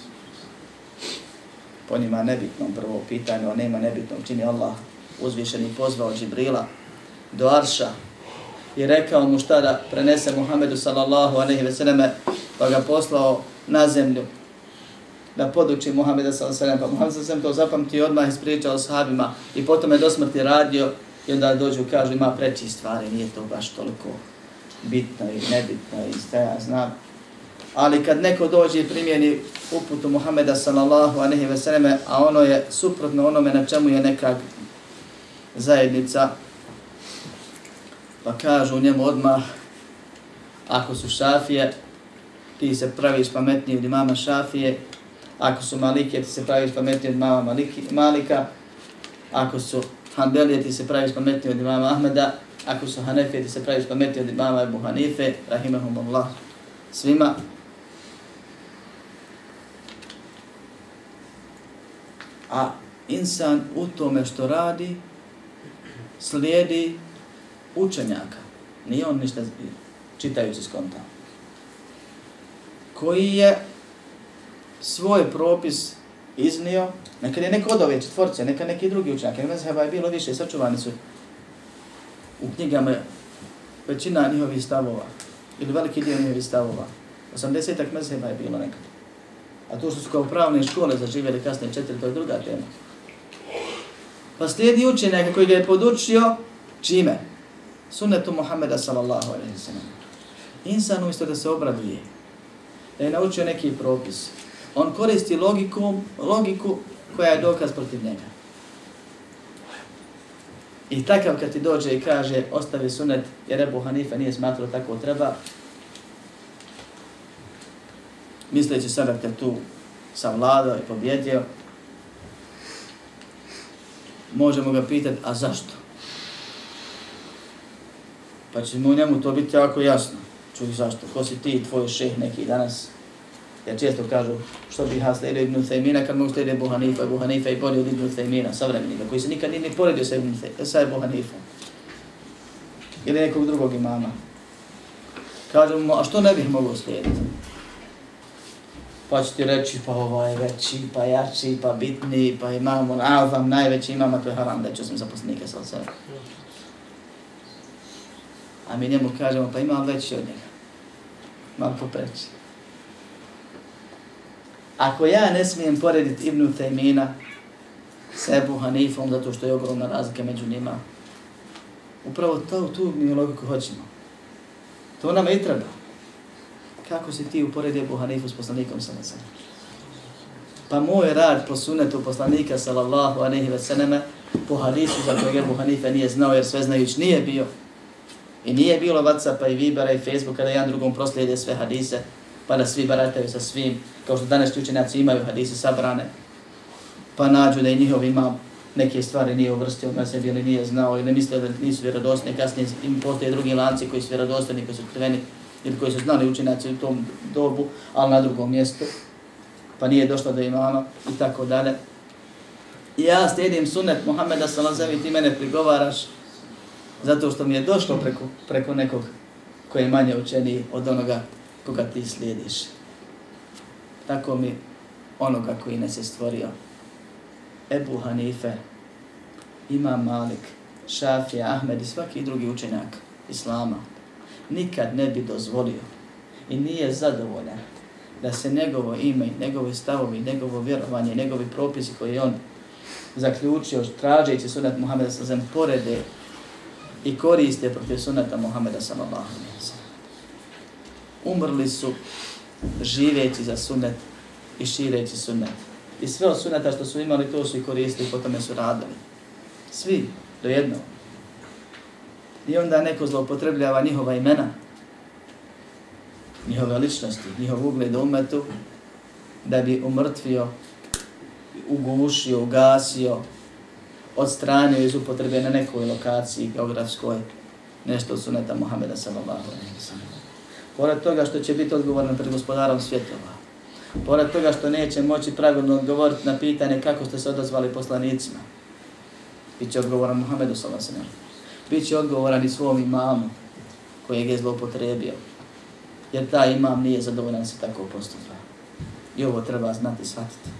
po njima nebitnom prvo pitanju, a nema nebitnom, čini Allah uzvišeni pozvao Džibrila do Arša i rekao mu šta da prenese Muhammedu sallallahu aleyhi ve selleme, pa ga poslao na zemlju da poduči Muhammeda sallallahu aleyhi ve selleme, pa Muhammed sallallahu to zapamtio odmah ispričao sahabima i potom je do smrti radio i onda dođu i kažu ima preći stvari, nije to baš toliko bitno i nebitno i šta ja znam. Ali kad neko dođe i primjeni uputu Muhammeda sallallahu aleyhi ve selleme, a ono je suprotno onome na čemu je neka zajednica, pa kažu njemu odmah, ako su šafije, ti se praviš pametniji od imama šafije, ako su malike, ti se praviš pametniji od imama maliki, malika, ako su hanbelije, ti se praviš pametniji od imama Ahmeda, ako su hanefije, ti se praviš pametniji od imama Ebu Hanife, rahimahumullah, svima. A insan u tome što radi, slijedi učenjaka. Nije on ništa čitajući skonta. Koji je svoj propis iznio, nekad je neko od ove četvorce, neka neki drugi učenjaka, jer mezheba je bilo više, sačuvani su u knjigama većina njihovih stavova, ili veliki dio njihovih stavova. 80-ak mezheba je bilo nekad. A to što su kao pravne škole zaživjeli kasnije četiri, to je druga tema. Pa slijedi učenjaka koji ga je podučio, čime? Sunnetu Muhammeda sallallahu alaihi wa sallam. Insan umjesto da se obraduje, da je naučio neki propis, on koristi logiku, logiku koja je dokaz protiv njega. I takav kad ti dođe i kaže ostavi sunnet jer Ebu Hanife nije smatrao tako treba, misleći sada kad tu sam vladao i pobjedio, možemo ga pitati, a zašto? Pa će mu njemu to biti jako jasno. Čuj zašto, ko si ti, tvoj šeh neki danas? Ja često kažu, što bi ha slijedio Ibn Thaymina kad mogu slijedio Ebu Hanifa, Ebu Hanifa i bolje od Ibn Thaymina, savremenika, koji se nikad nije poredio sa, Ibn sa Ebu Hanifom. Ili nekog drugog imama. Kažu mu, a što ne bih mogao slijediti? Pa će ti reći, pa ovaj veći, pa jači, pa bitni, pa imamo, a vam najveći imama, to je haram, da ću sam zaposlenika sa sebe. A mi njemu kažemo, pa imam veći od njega. Mam popreći. Ako ja ne smijem porediti Ibnu Tejmina s Ebu Hanifom, zato što je ogromna razlika među njima, upravo to, tu mi logiku hoćemo. To nam i treba. Kako si ti uporedio Ebu Hanifu s poslanikom sa nasem? Pa moj rad po sunetu poslanika sallallahu aleyhi ve seneme, po hadisu za kojeg Ebu Hanife nije znao jer sve znajući nije bio, I nije bilo Whatsappa i Vibera i Facebooka da jedan drugom proslijede sve hadise, pa da svi barataju sa svim, kao što danas učenjaci imaju hadise sabrane, pa nađu da i njihov ima neke stvari nije uvrstio na sebi ili nije znao ili misle da nisu vjerodostne, kasnije im postoje drugi lanci koji su vjerodostani, koji su krveni ili koji su znali učenjaci u tom dobu, ali na drugom mjestu, pa nije došlo do imama i tako dalje. I ja slijedim sunet Muhammeda sallallahu alejhi ve ti mene prigovaraš, zato što mi je došlo preko, preko nekog koji je manje učeni od onoga koga ti slijediš. Tako mi onoga koji nas je stvorio Ebu Hanife, Imam Malik, Šafija, Ahmed i svaki drugi učenjak Islama nikad ne bi dozvolio i nije zadovoljan da se njegovo ime, njegovi stavovi, njegovo vjerovanje, njegovi propisi koje on zaključio tražeći sunat Muhammeda sallam porede i koriste protiv sunata Muhammeda sallallahu alaihi wa Umrli su živeći za sunnet i šireći sunnet. I sve od sunneta što su imali, to su i koristili, po tome su radili. Svi, do jednog. I onda neko zloupotrebljava njihova imena, njihove ličnosti, njihov ugled u umetu, da bi umrtvio, ugušio, ugasio, odstranio iz upotrebe na nekoj lokaciji geografskoj, nešto od suneta Muhammeda sallallahu alaihi wa sallam. Pored toga što će biti odgovoran pred gospodarom svjetova, pored toga što neće moći pravilno odgovoriti na pitanje kako ste se odazvali poslanicima, bit će odgovoran Muhammedu sallallahu alaihi wa sallam. Bit će odgovoran i svom imamu kojeg je zloupotrebio, jer ta imam nije zadovoljan se tako postupa. I ovo treba znati, shvatiti.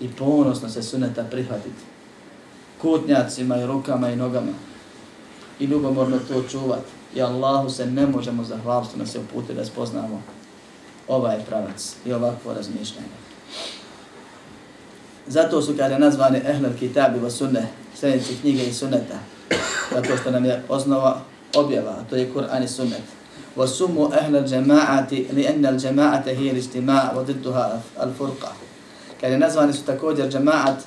I ponosno se suneta prihvatiti Kutnjacima i rukama i nogama. I ljubomorno to čuvati. I Allahu se ne možemo zahvaliti na se upute da spoznamo ovaj pravac i ovakvo razmišljanje. Zato su kada nazvane ehlel kitabi wa sunne, sljedeći knjige i sunneta, zato što nam je osnova objava, to je Kur'an i sunnet. وسموا أهل الجماعة لأن الجماعة هي الاجتماع وضدها الفرقة. Kad je nazvani su također džemaat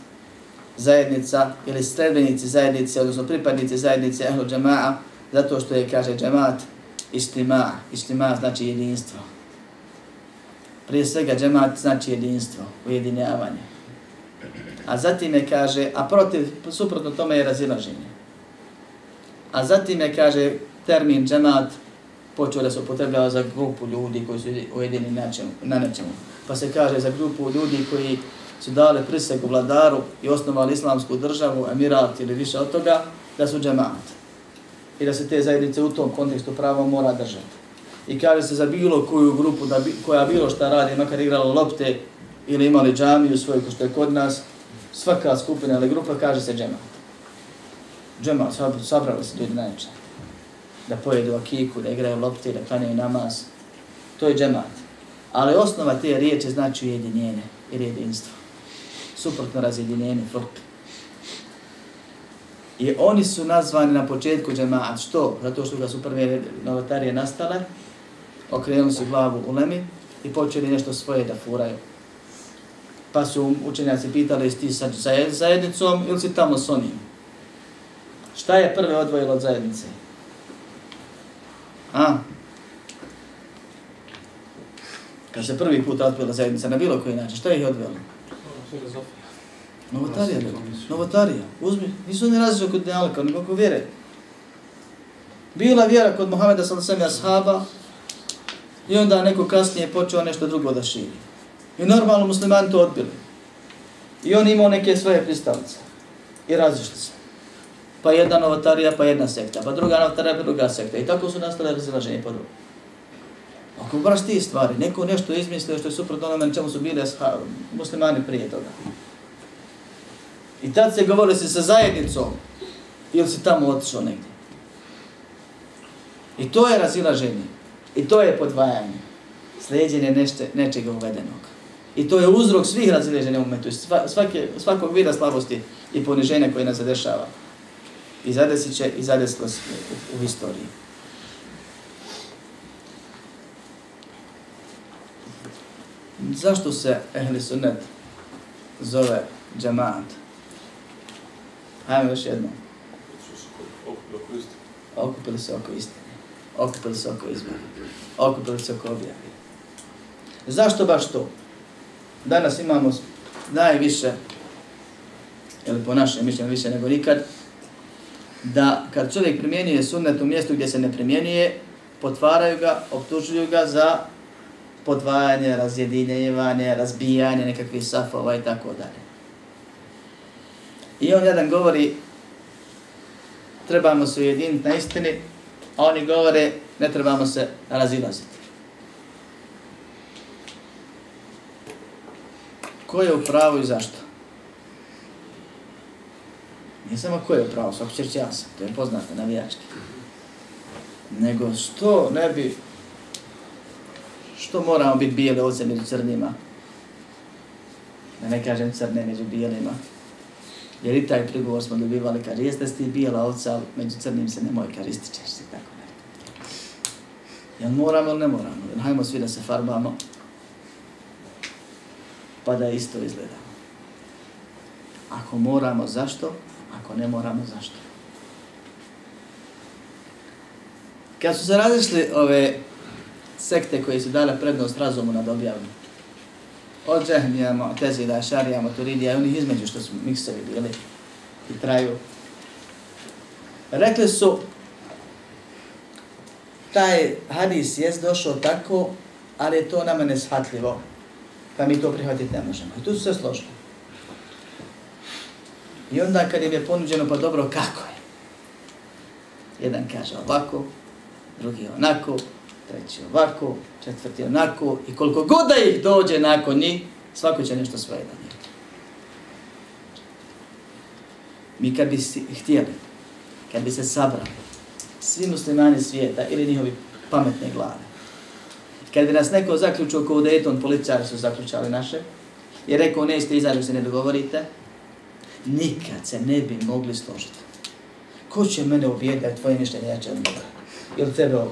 zajednica ili sredbenici zajednice, odnosno pripadnici zajednice ehlu džema'a, zato što je, kaže džemaat, istima. Istima znači jedinstvo. Prije svega džemaat znači jedinstvo, ujedinjavanje. A zatim je kaže, a protiv, suprotno tome je razilaženje. A zatim je kaže termin džemaat počeo da se upotrebljava za grupu ljudi koji su ujedini na, čemu, na nečemu. Pa se kaže za grupu ljudi koji su dali prisegu vladaru i osnovali islamsku državu, emirat ili više od toga, da su džemat. I da se te zajednice u tom kontekstu pravo mora držati. I kaže se za bilo koju grupu da bi, koja bilo šta radi, makar igrala lopte ili imali džamiju svoju, ko što je kod nas, svaka skupina ili grupa kaže se džemat. Džemat, sabrali se ljudi najčešće da pojedu akiku, da igraju lopte, da klanjaju namaz. To je džemat. Ali osnova te riječi znači ujedinjenje i jedinstvo. Suprotno razjedinjenju frke. I oni su nazvani na početku džemaat. Što? Zato što ga su prve novotarije nastale, okrenuli su glavu u lemi i počeli nešto svoje da furaju. Pa su učenjaci pitali, jesi ti sa zajednicom ili si tamo s onim? Šta je prve odvojilo od zajednice? A? Kad se prvi put odvojila zajednica na bilo koji način, šta ih je odvelo? Novotarija, novotarija. Uzmi, nisu oni različili kod Nealka, nego kod vjere. Bila vjera kod Muhameda sa sam ashaba i onda neko kasnije počeo nešto drugo da širi. I normalno muslimani to odbili. I on imao neke svoje pristalice. I različili se pa jedna novotarija, pa jedna sekta, pa druga novotarija, pa druga sekta. I tako su nastale razilaženje po drugu. Ako baš ti stvari, neko nešto izmislio što je suprotno onome na čemu su bili muslimani prije toga. I tad se govorili se sa zajednicom ili si tamo otišao negdje. I to je razilaženje. I to je podvajanje. Slijedjenje nešte, nečega uvedenog. I to je uzrok svih razilaženja u metu. Svake, svakog vida slabosti i poniženja koje nas zadešava i zadesit će i zadesilo u, u historiji. Zašto se ehli sunnet zove džemaat? Hajmo još jedno. Okupili se oko istine. Okupili se oko izbora. Okupili se oko objave. Zašto baš to? Danas imamo najviše, ili po našem mišljenju više nego nikad, da kad čovjek primjenjuje sunnet u mjestu gdje se ne primjenjuje, potvaraju ga, optužuju ga za podvajanje, razjedinjevanje, razbijanje nekakvih safova i tako dalje. I on jedan govori, trebamo se ujediniti na istini, a oni govore, ne trebamo se razilaziti. Ko je u pravu i zašto? Nije samo ko je pravo, svako će ja sam, to je poznato navijački. Nego što ne bi, što moramo biti bijele ovce među crnima, da ne kažem crne među bijelima, jer i taj prigovor smo dobivali, kaže, jeste ti bijela ovca, ali među crnim se nemoj, kaže, ističeš se tako ne. Jel moramo ili ne moramo? Hajmo svi da se farbamo, pa da isto izgledamo. Ako moramo, zašto? Ako ne moramo, zašto? Kad su se razišli ove sekte koje su dale prednost razumu nad objavnim. od džehnija, Tezila, Šarija, Maturidija i onih između što su miksovi bili i traju, rekli su taj hadis je došao tako, ali je to nama neshatljivo, pa mi to prihvatiti ne možemo. I tu su se složili. I onda kad im je ponuđeno, pa dobro, kako je? Jedan kaže ovako, drugi onako, treći ovako, četvrti onako, i koliko god da ih dođe nakon njih, svako će nešto svoje da nije. Mi kad bi htjeli, kad bi se sabrali, svi muslimani svijeta ili njihovi pametne glave, kad bi nas neko zaključio kao Dayton, policijari su zaključali naše, i rekao, nećete izađu se ne dogovorite, nikad se ne bi mogli složiti. Ko će mene ubijeti da je tvoje mišljenje jače od njega? Ili tebe ovo?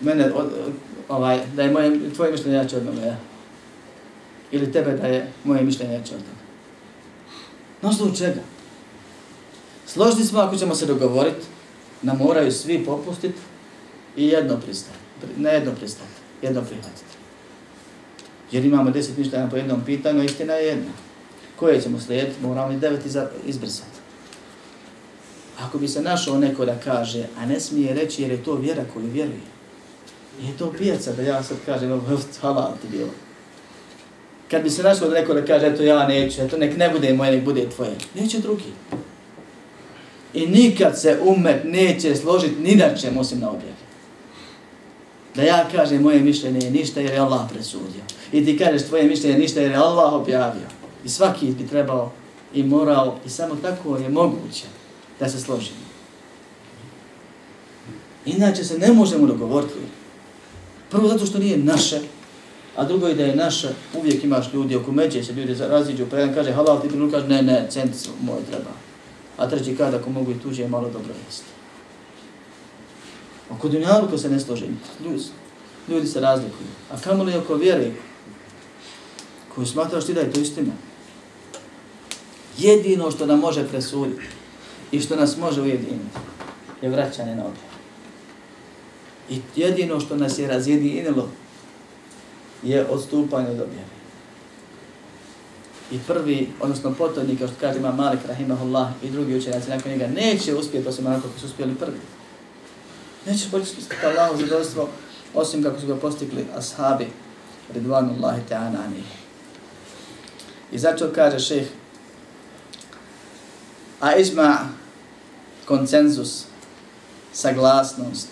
Mene, od, ovaj, da je moje, tvoje mišljenje jače od mene, ja? Ili tebe da je moje mišljenje jače od njega? Na osnovu čega? Složni smo ako ćemo se dogovoriti, nam moraju svi popustiti i jedno pristati. Ne jedno pristati, jedno prihvatiti. Jer imamo deset mišljenja po jednom pitanju, istina je jedna koje ćemo slijediti, moramo i devet izbrisati. Ako bi se našao neko da kaže, a ne smije reći jer je to vjera koju vjeruje, Nije to pijaca da ja sad kažem, halal ti bilo. Kad bi se našao da neko da kaže, eto ja neću, eto nek ne bude moje, nek bude tvoje, neće drugi. I nikad se umet neće složiti ni da će, osim na objavi. Da ja kažem moje mišljenje je ništa jer je Allah presudio. I ti kažeš tvoje mišljenje je ništa jer je Allah objavio. I svaki bi trebao i morao i samo tako je moguće da se složimo. Inače se ne možemo dogovoriti. Prvo zato što nije naše, a drugo je da je naše, uvijek imaš ljudi oko međe, se ljudi raziđu, pa jedan kaže halal, ti drugi kaže ne, ne, cent moj treba. A treći kaže ako mogu i tuđe, malo dobro jeste. Oko dunjaluka se ne složi, ljudi, ljudi se razlikuju. A kamo li oko vjere, koju smatraš ti da je to istina? Jedino što nam može presuditi i što nas može ujediniti je vraćanje na objav. I jedino što nas je razjedinilo je odstupanje od objave. I prvi, odnosno potodnik, kao što kaže ima Malik Rahimahullah i drugi učenjaci nakon njega, neće uspjeti osim onako kako su uspjeli prvi. Neće početi kao Allahu zadovoljstvo osim kako su ga postigli ashabi Ridvanullahi ta'ana anih. I zato kaže šeheh A izma, koncenzus, saglasnost,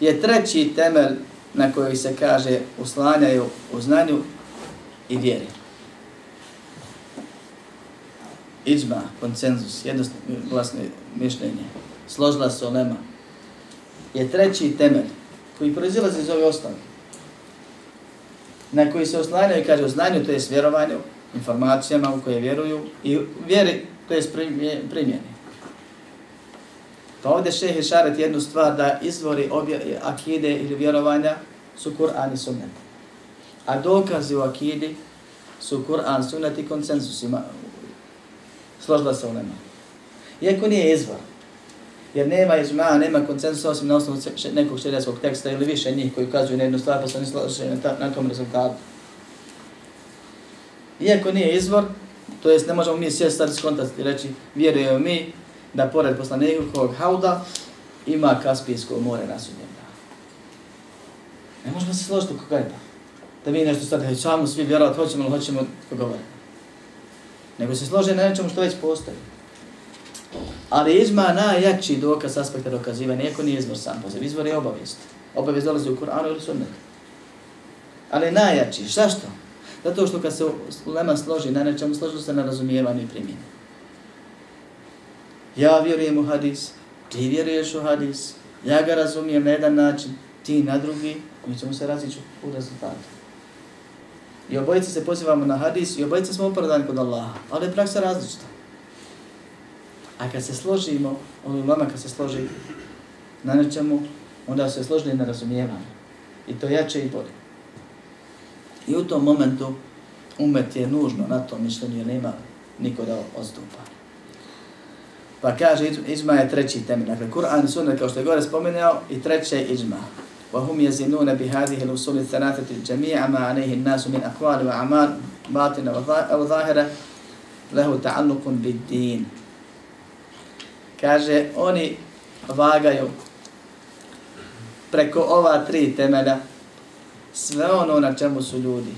je treći temelj na koji se kaže uslanjaju u znanju i vjeri. Iđma, koncenzus, jednoglasno mišljenje, složila se olema, je treći temelj koji proizilazi iz ove osnovne. Na koji se oslanjaju, kaže, u znanju, to je vjerovanju, informacijama u koje vjeruju i vjeri to je primjeni. Pa ovdje šehe šaret jednu stvar da izvori obje akide ili vjerovanja su Kur'an i sunnet. A dokazi u akidi su Kur'an, sunnet i konsensus. Ima, složila se u nema. Iako nije izvor, jer nema izma, nema konsensusa osim na osnovu nekog šerijskog teksta ili više njih koji ukazuju na jednu stvar pa se oni složili na, na tom rezultatu. Iako nije izvor, To jest, ne možemo mi sjesti sad skontati i reći, vjerujemo mi da pored poslanikovog hauda ima Kaspijsko more na sudnjem danu. Ne možemo se složiti oko gajba. Da mi nešto sad, hećamo, svi vjerovati, hoćemo ili hoćemo govoriti. Nego se slože na nečemu što već postoji. Ali izma najjači dokaz aspekta dokazivanja, nijeko nije izvor sam po sebi, izvor je obavijest. Obavijest dolazi u Kur'anu ili sunnetu. Ali najjači, šta što? Zato što kad se ulema složi na nečemu, složi se na razumijevanju i primjeni. Ja vjerujem u hadis, ti vjeruješ u hadis, ja ga razumijem na jedan način, ti na drugi, mi ćemo se razići u rezultatu. I obojice se pozivamo na hadis i obojice smo opravdani kod Allaha, ali je praksa različita. A kad se složimo, ono lama kad se složi na nečemu, onda se složili na razumijevanju. I to jače i bolje. I u tom momentu umet je nužno na tom mišljenju jer nema niko da odstupa. Pa kaže, iđma je treći temelj. Dakle, Kur'an i sunnet, kao što je gore spomenuo, i treće je iđma. وهم يزنون بهذه الأصول الثلاثة جميع ما عليه الناس من أقوال وأعمال باطنة أو ظاهرة له تعلق بالدين. Kaže, oni vagaju preko ova tri temelja sve ono na čemu su ljudi.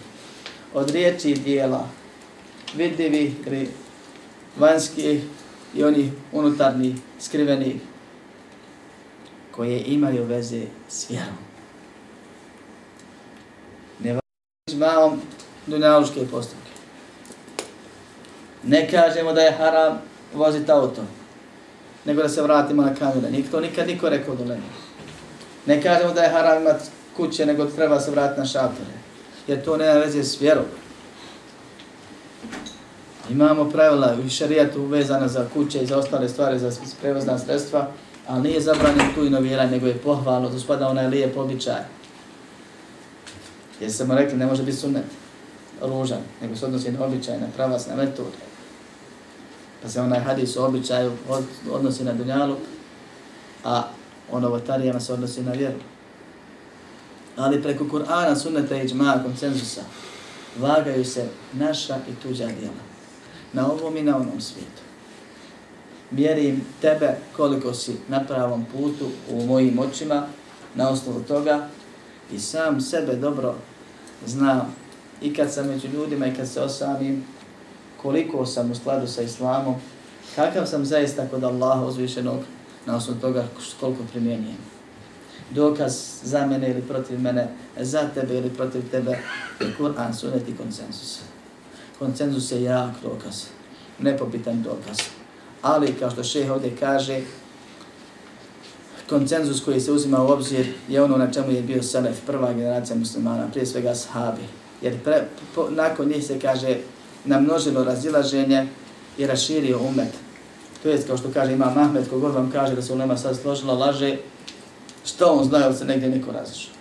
Od riječi i dijela, vidljivi ili vanjskih i onih unutarnjih, skrivenih, koje imaju veze s vjerom. Ne važi malom dunjaluške postupke. Ne kažemo da je haram voziti auto, nego da se vratimo na kamere. Nikto nikad niko rekao do mene. Ne kažemo da je haram imati kuće, nego treba se vratiti na šatore. Jer to nema veze s vjerom. Imamo pravila i šarijatu vezana za kuće i za ostale stvari, za prevozna sredstva, ali nije zabranjeno tu inoviranje, nego je pohvalno, tu spada onaj lijep običaj. Jer smo rekli, ne može biti sunet, ružan, nego se odnosi na običaj, na pravac, na metode. Pa se onaj hadis o običaju odnosi na dunjalu, a o novotarijama se odnosi na vjeru. Ali preko Kur'ana, sunneta i džma, konsenzusa, vagaju se naša i tuđa djela. Na ovom i na onom svijetu mjerim tebe koliko si na pravom putu u mojim očima na osnovu toga i sam sebe dobro znam i kad sam među ljudima i kad se osamim koliko sam u skladu sa islamom, kakav sam zaista kod Allaha uzvišenog na osnovu toga koliko primjenjujem. Dokaz za mene ili protiv mene, za tebe ili protiv tebe Kur'an, sunet i konsensus koncenzus je jak dokaz, nepobitan dokaz ali kao što šeha ovdje kaže, koncenzus koji se uzima u obzir je ono na čemu je bio Selef, prva generacija muslimana, prije svega sahabi. Jer pre, po, nakon njih se kaže namnožilo razilaženje i raširio umet. To je kao što kaže Imam Ahmed, kogod vam kaže da se nema sad složila, laže, što on zna, se negdje neko razišao.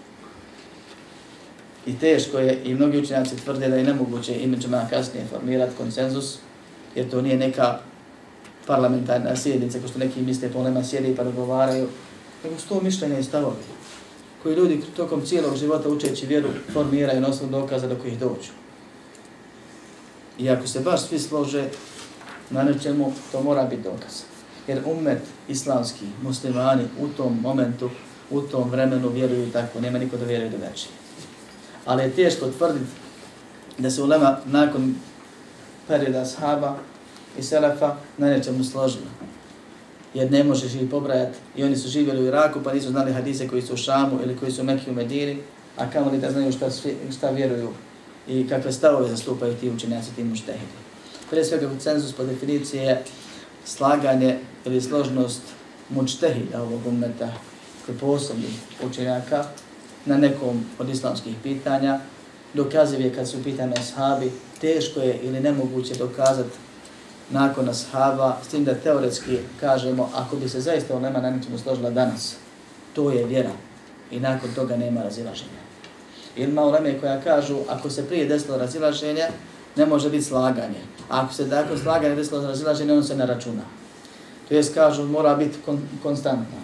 I teško je, i mnogi učenjaci tvrde da je nemoguće imidžima kasnije formirati konsenzus, jer to nije neka parlamentarna sjednica, ko što neki misle, po nema sjedi pa dogovaraju, nego sto mišljenja i stavovi, koji ljudi tokom cijelog života učeći vjeru formiraju na osnovu dokaza do kojih dođu. I ako se baš svi slože na nečemu, to mora biti dokaz. Jer umet islamski, muslimani u tom momentu, u tom vremenu vjeruju tako, nema niko da vjeruje do drugačije. Ali je teško tvrditi da se ulema nakon perioda sahaba i Selefa na nečemu složila. Jer ne možeš ih pobrajati. I oni su živjeli u Iraku pa nisu znali hadise koji su u Šamu ili koji su u Mekiju Medini, a kamo li da znaju šta, šta vjeruju i kakve stavove zastupaju ti učenjaci, ti muštehidi. Prije svega cenzus po definiciji je slaganje ili složnost mučtehida ovog umeta koji posebni učenjaka na nekom od islamskih pitanja. Dokaziv je kad su pitane sahabi, teško je ili nemoguće dokazati nakon ashaba, s tim da teoretski kažemo, ako bi se zaista ulema na nečemu složila danas, to je vjera i nakon toga nema razilaženja. Ilma uleme koja kažu, ako se prije desilo razilaženje, ne može biti slaganje. A ako se dakle slaganje desilo razilaženje, on se ne računa. To jest, kažu, mora biti kon konstantno.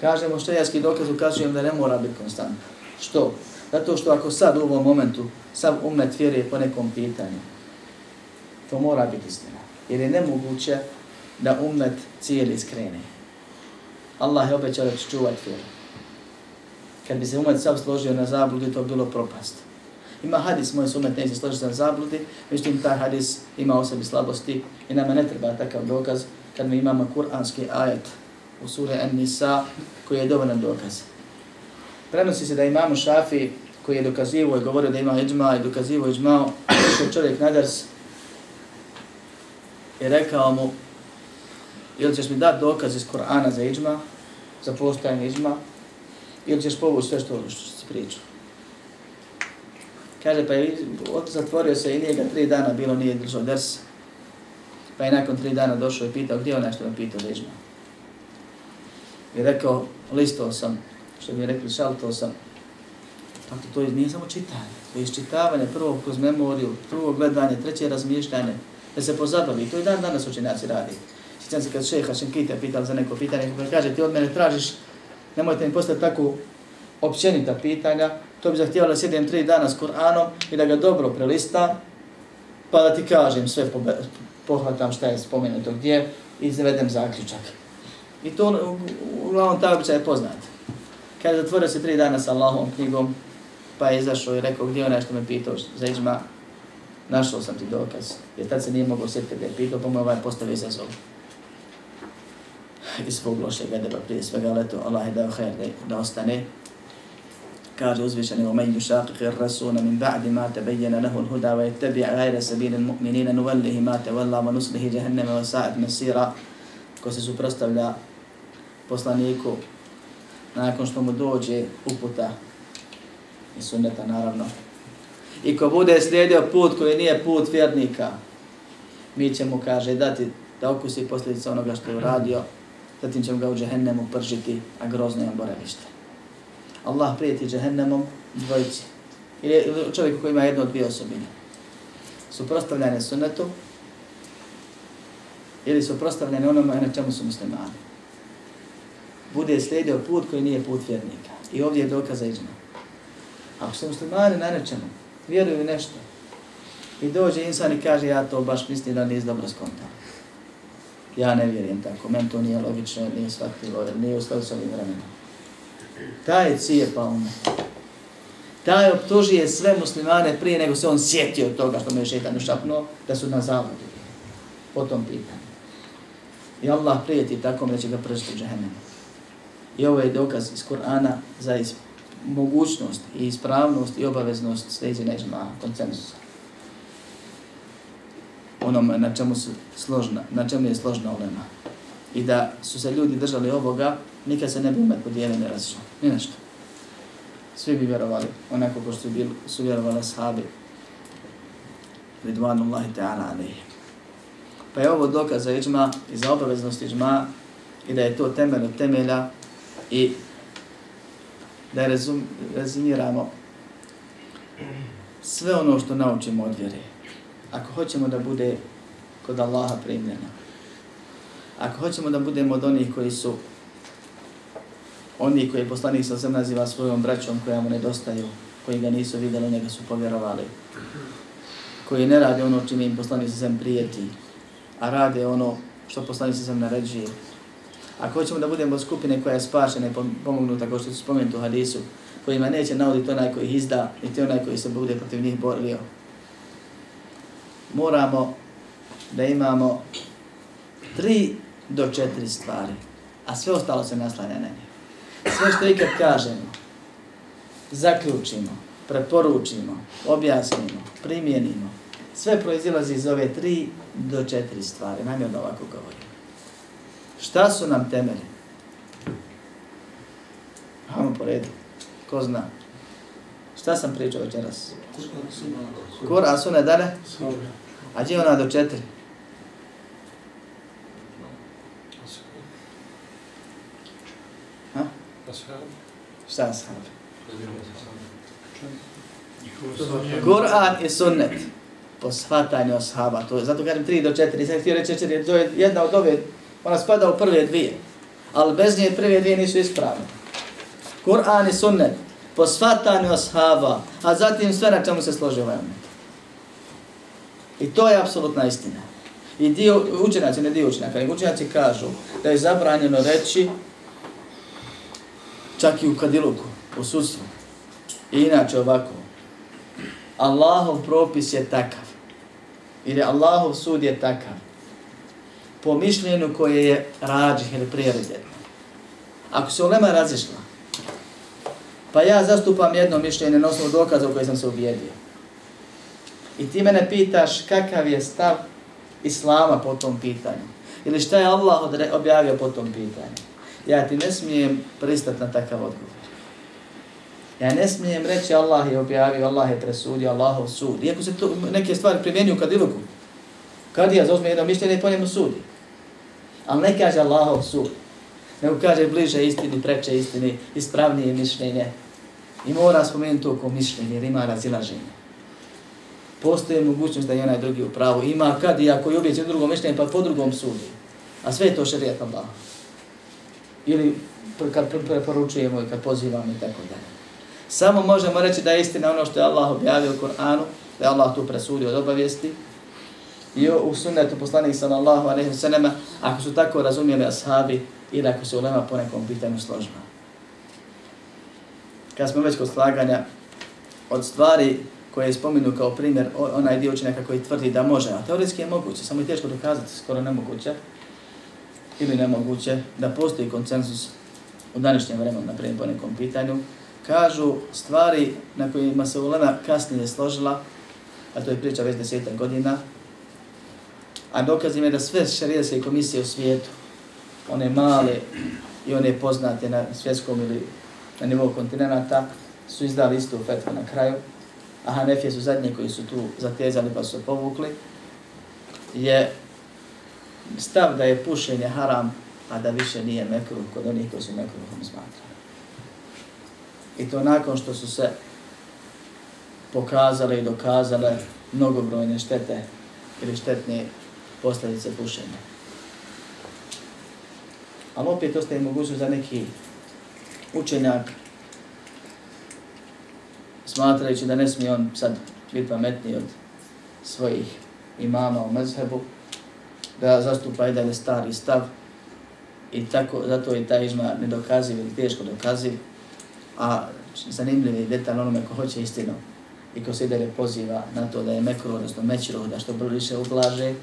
Kažemo što dokaz ukazujem da ne mora biti konstantno. Što? Zato što ako sad u ovom momentu sav umet vjeruje po nekom pitanju, To mora biti istina. Jer je nemoguće da umet cijeli skrene. Allah je obećao da će čuvati vjeru. Kad bi se umet sav složio na zabludi, to bi bilo propast. Ima hadis, moj sumet neće složiti na zabludi, međutim taj hadis ima o sebi slabosti i nama ne treba takav dokaz kad mi imamo kuranski ajet u suri An-Nisa koji je dovoljan dokaz. Prenosi se da imamo šafi koji je dokazivo i govorio da ima iđma i dokazivo iđma, što čovjek nadars i rekao mu, ili ćeš mi dati dokaz iz Korana za iđma, za postojanje iđma, ili ćeš povući sve što, ono što si pričao. Kaže, pa je zatvorio se i nije ga tri dana bilo, nije držao ders. Pa je nakon tri dana došao i pitao, gdje je onaj što me pitao da iđma? I rekao, listao sam, što bi rekli, šaltao sam. Tako to nije samo čitanje, to je iščitavanje, prvo kroz memoriju, prvo gledanje, treće razmišljanje, da se pozabavi. To i dan danas učenjaci radi. Sjećam se kad šeha Šenkita pitao za neko pitanje, kada kaže ti od mene tražiš, nemojte mi postati tako općenita pitanja, to bi zahtjevalo da sjedim tri dana s Kur'anom i da ga dobro prelista, pa da ti kažem sve, pohvatam šta je spomenuto gdje i zavedem zaključak. I to uglavnom ta običaj je poznat. Kada zatvorio se tri dana sa Allahom knjigom, pa je izašao i rekao gdje je onaj što me pitao za iđma, našao sam ti dokaz. Jer tad se nije mogao sjetiti kada je pitao, pa mu ovaj postavio izazov. Iz svog lošeg edeba prije svega, ali eto, Allah je dao her da, da ostane. Kaže uzvišeni, وَمَنْ يُشَاقِقِ الرَّسُونَ مِنْ بَعْدِ مَا تَبَيَّنَ لَهُ الْهُدَى وَيَتَّبِعَ غَيْرَ سَبِيلِ الْمُؤْمِنِينَ نُوَلِّهِ مَا تَوَلَّا وَنُسْلِهِ جَهَنَّمَ وَسَاعَتْ مَسِيرًا Ko se suprostavlja poslaniku nakon što mu dođe uputa i sunneta naravno. I ko bude slijedio put koji nije put vjernika, mi ćemo, kaže, dati da okusi posljedice onoga što je uradio, zatim ćemo ga u džehennemu pržiti, a grozno je boravište. Allah prijeti džehennemom dvojici. Ili čovjeku koji ima jednu od dvije osobine. Suprostavljanje sunnetu ili suprostavljanje onome na čemu su muslimani. Bude slijedio put koji nije put vjernika. I ovdje je dokaz za iđma. Ako su muslimani na vjeruju nešto, i dođe insan i kaže ja to baš mislim da nije dobro skontao. Ja ne vjerujem tako, men to nije logično, nije shvatilo, nije u skladu s ovim vremenom. Taj je cijepa ume. Taj optužuje sve muslimane prije nego se on sjetio toga što mu je šetan ušapnuo, da su na zavodu. Po tom pitanju. I Allah prijeti tako da će ga pržiti u džahennemu. I ovo je dokaz iz Kur'ana za isp mogućnost i ispravnost i obaveznost sljeđenja ižma koncensusa. Onom na čemu, su složna, na čemu je složna ulema. I da su se ljudi držali ovoga, nikad se ne bi umet podijelio ne razišao. Ni nešto. Svi bi vjerovali, onako ko su, bil, su vjerovali sahabi. Ridvanullahi ta'ala alihi. Pa je ovo dokaz za iđma i za obaveznost iđma i da je to temelj od temelja i da rezum, rezimiramo sve ono što naučimo od vjere. Ako hoćemo da bude kod Allaha primljeno, ako hoćemo da budemo od onih koji su oni koji poslanik sa sem naziva svojom braćom koja mu nedostaju, koji ga nisu vidjeli, njega su povjerovali, koji ne rade ono čime im poslanik sa sem prijeti, a rade ono što poslanik sa sem naređuje, Ako hoćemo da budemo skupine koja je spašena i pomognuta, kao što su spomenuti u hadisu, kojima neće nauditi onaj koji ih izda, niti onaj koji se bude protiv njih borio, moramo da imamo tri do četiri stvari, a sve ostalo se naslanja na njih. Sve što ikad kažemo, zaključimo, preporučimo, objasnimo, primjenimo, sve proizilazi iz ove tri do četiri stvari. Namjerno ovako govorim. Šta su nam temelji? Hajmo po redu. Ko zna? Šta sam pričao večeras? Kura, su ne dane? A gdje ona do četiri? Ha? Šta ashab? Kur'an i sunnet po shvatanju ashaba. To je, zato kažem 3 do 4, nisam htio reći 4, to je jedna od ove Pa Ona spada u prve dvije. Ali bez nje prve dvije nisu ispravne. Kur'an i sunnet po svatanju ashaba, a zatim sve na čemu se složi ovaj umet. I to je apsolutna istina. I dio učenjaci, ne dio učenjaka, nego učenjaci kažu da je zabranjeno reći čak i u kadiluku, u sudstvu. I inače ovako. Allahov propis je takav. Ili Allahov sud je takav po mišljenju koje je rađih ili prioritetno. Ako se ulema razišla, Pa ja zastupam jedno mišljenje na osnovu dokaza u koje sam se ubijedio. I ti mene pitaš kakav je stav Islama po tom pitanju. Ili šta je Allah objavio po tom pitanju. Ja ti ne smijem pristati na takav odgovor. Ja ne smijem reći Allah je objavio, Allah je presudio, Allahov sud. Iako se to neke stvari primjenju kad iluku. Kad ja zauzme jedno mišljenje i po njemu sudi. Ali ne kaže Allahov sud. Nego kaže bliže istini, preče istini, ispravnije mišljenje. I mora spomenuti oko ko mišljenje, jer ima razilaženje. Postoje mogućnost da je onaj drugi u pravu. Ima kad i ako je ubijeći drugom mišljenju, pa po drugom sudi. A sve je to šarijet Allah. Ili kad preporučujemo i kad pozivamo i tako dalje. Samo možemo reći da je istina ono što je Allah objavio u Koranu, da je Allah tu presudio od obavijesti. I u sunnetu poslanih sallallahu alaihi wa sallam, ako su tako razumijeli ashabi ili ako se ulema po nekom pitanju složba. Kad smo već kod slaganja, od stvari koje je spominu kao primjer onaj dio učenjaka koji tvrdi da može, a teoretski je moguće, samo je teško dokazati, skoro nemoguće, ili nemoguće, da postoji koncensus u današnjem vremenu, na primjer po nekom pitanju, kažu stvari na kojima se ulema kasnije složila, a to je priča već deseta godina, a dokaz im je da sve šarijaske komisije u svijetu, one male i one poznate na svjetskom ili na nivou kontinenta, su izdali istu fetvu na kraju, a Hanefije su zadnje koji su tu zatezali pa su povukli, je stav da je pušenje haram, a da više nije mekruh kod onih koji su mekruhom smatrali. I to nakon što su se pokazale i dokazale mnogobrojne štete ili štetne posljedice pušenja. Ali opet ostaje mogućnost za neki učenjak smatrajući da ne smije on sad biti pametniji od svojih imama u mezhebu, da zastupa i dalje stari stav i tako, zato je taj izma nedokaziv ili teško dokaziv, a zanimljiv je detalj onome ko hoće istinu i ko se ide poziva na to da je mekro, odnosno mećro, da što više ublaže,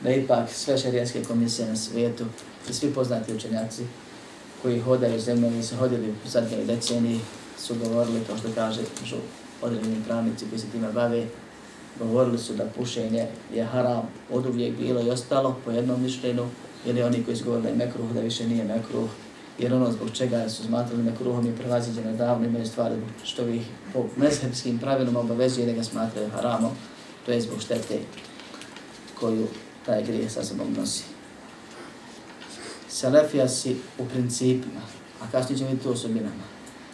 da ipak sve šarijanske komisije na svijetu i svi poznati učenjaci koji hodaju zemljom i su hodili u zadnjoj deceniji su govorili, kao što kaže žu, određeni pravnici koji se time bave, govorili su da pušenje je haram. Od uvijek bilo i ostalo po jednom mišljenju, ili oni koji su govorili da mekruh, da više nije mekruh, jer ono zbog čega su smatrali mekruhom i prevaziđeno davno imaju stvari što ih po mezhebskim pravilom obavezuje da ga smatraju haramom, to je zbog štete koju taj grijeh sa sobom nosi. Selefija si u principima, a kasnije ćemo vidjeti to osobinama.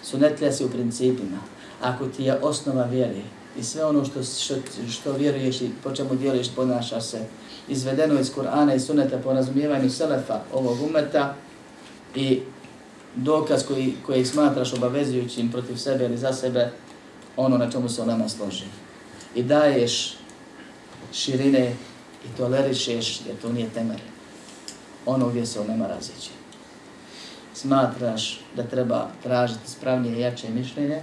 Sunetlija si u principima. Ako ti je osnova vjere i sve ono što, što, što vjeruješ i po čemu dijeliš, ponaša se, izvedeno iz Kur'ana i suneta po razumijevanju Selefa ovog umeta i dokaz koji, koji smatraš obavezujućim protiv sebe ili za sebe, ono na čemu se o nama složi. I daješ širine i tolerišeš, jer to nije temer, ono gdje se on nema razići. Smatraš da treba tražiti spravnije i jače mišljenje,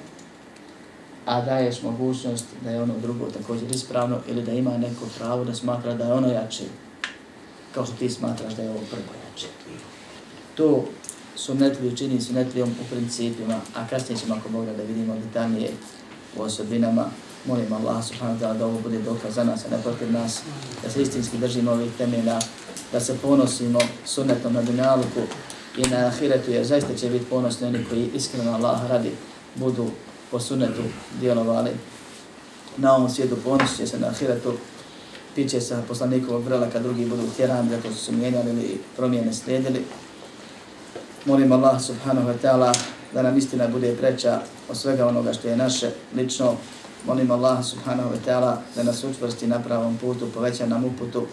a daješ mogućnost da je ono drugo također ispravno ili da ima neko pravo da smatra da je ono jače, kao što ti smatraš da je ovo prvo jače. To sunetliju čini sunetlijom u principima, a kasnije ćemo ako Boga da vidimo detaljnije u osobinama. Molim Allah subhanahu wa ta'ala da ovo bude dokaz za nas, a ne protiv nas, da se istinski držimo ovih temelja, da se ponosimo sunnetom na dunjaluku i na ahiretu, jer zaista će biti ponosni oni koji iskreno Allah radi, budu po sunnetu djelovali. Na ovom svijetu ponosit će se na ahiretu, piće se poslanikovog vrela kad drugi budu tjerani, zato su se mijenjali ili promijene slijedili. Molim Allah subhanahu wa ta'ala da nam istina bude preća od svega onoga što je naše lično. Molim Allah subhanahu wa ta'ala da nas učvrsti na pravom putu, poveća nam uputu,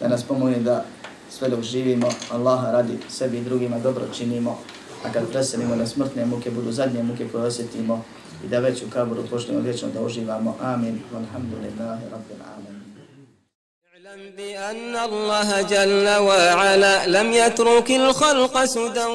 da nas pomogne da sve dok živimo, Allaha radi sebi i drugima dobro činimo, a kad preselimo na smrtne muke, budu zadnje muke koje osjetimo i da već u kaboru počnemo vječno da uživamo. Amin. Walhamdulillahi rabbil alamin. بأن الله جل وعلا لم يترك الخلق سدى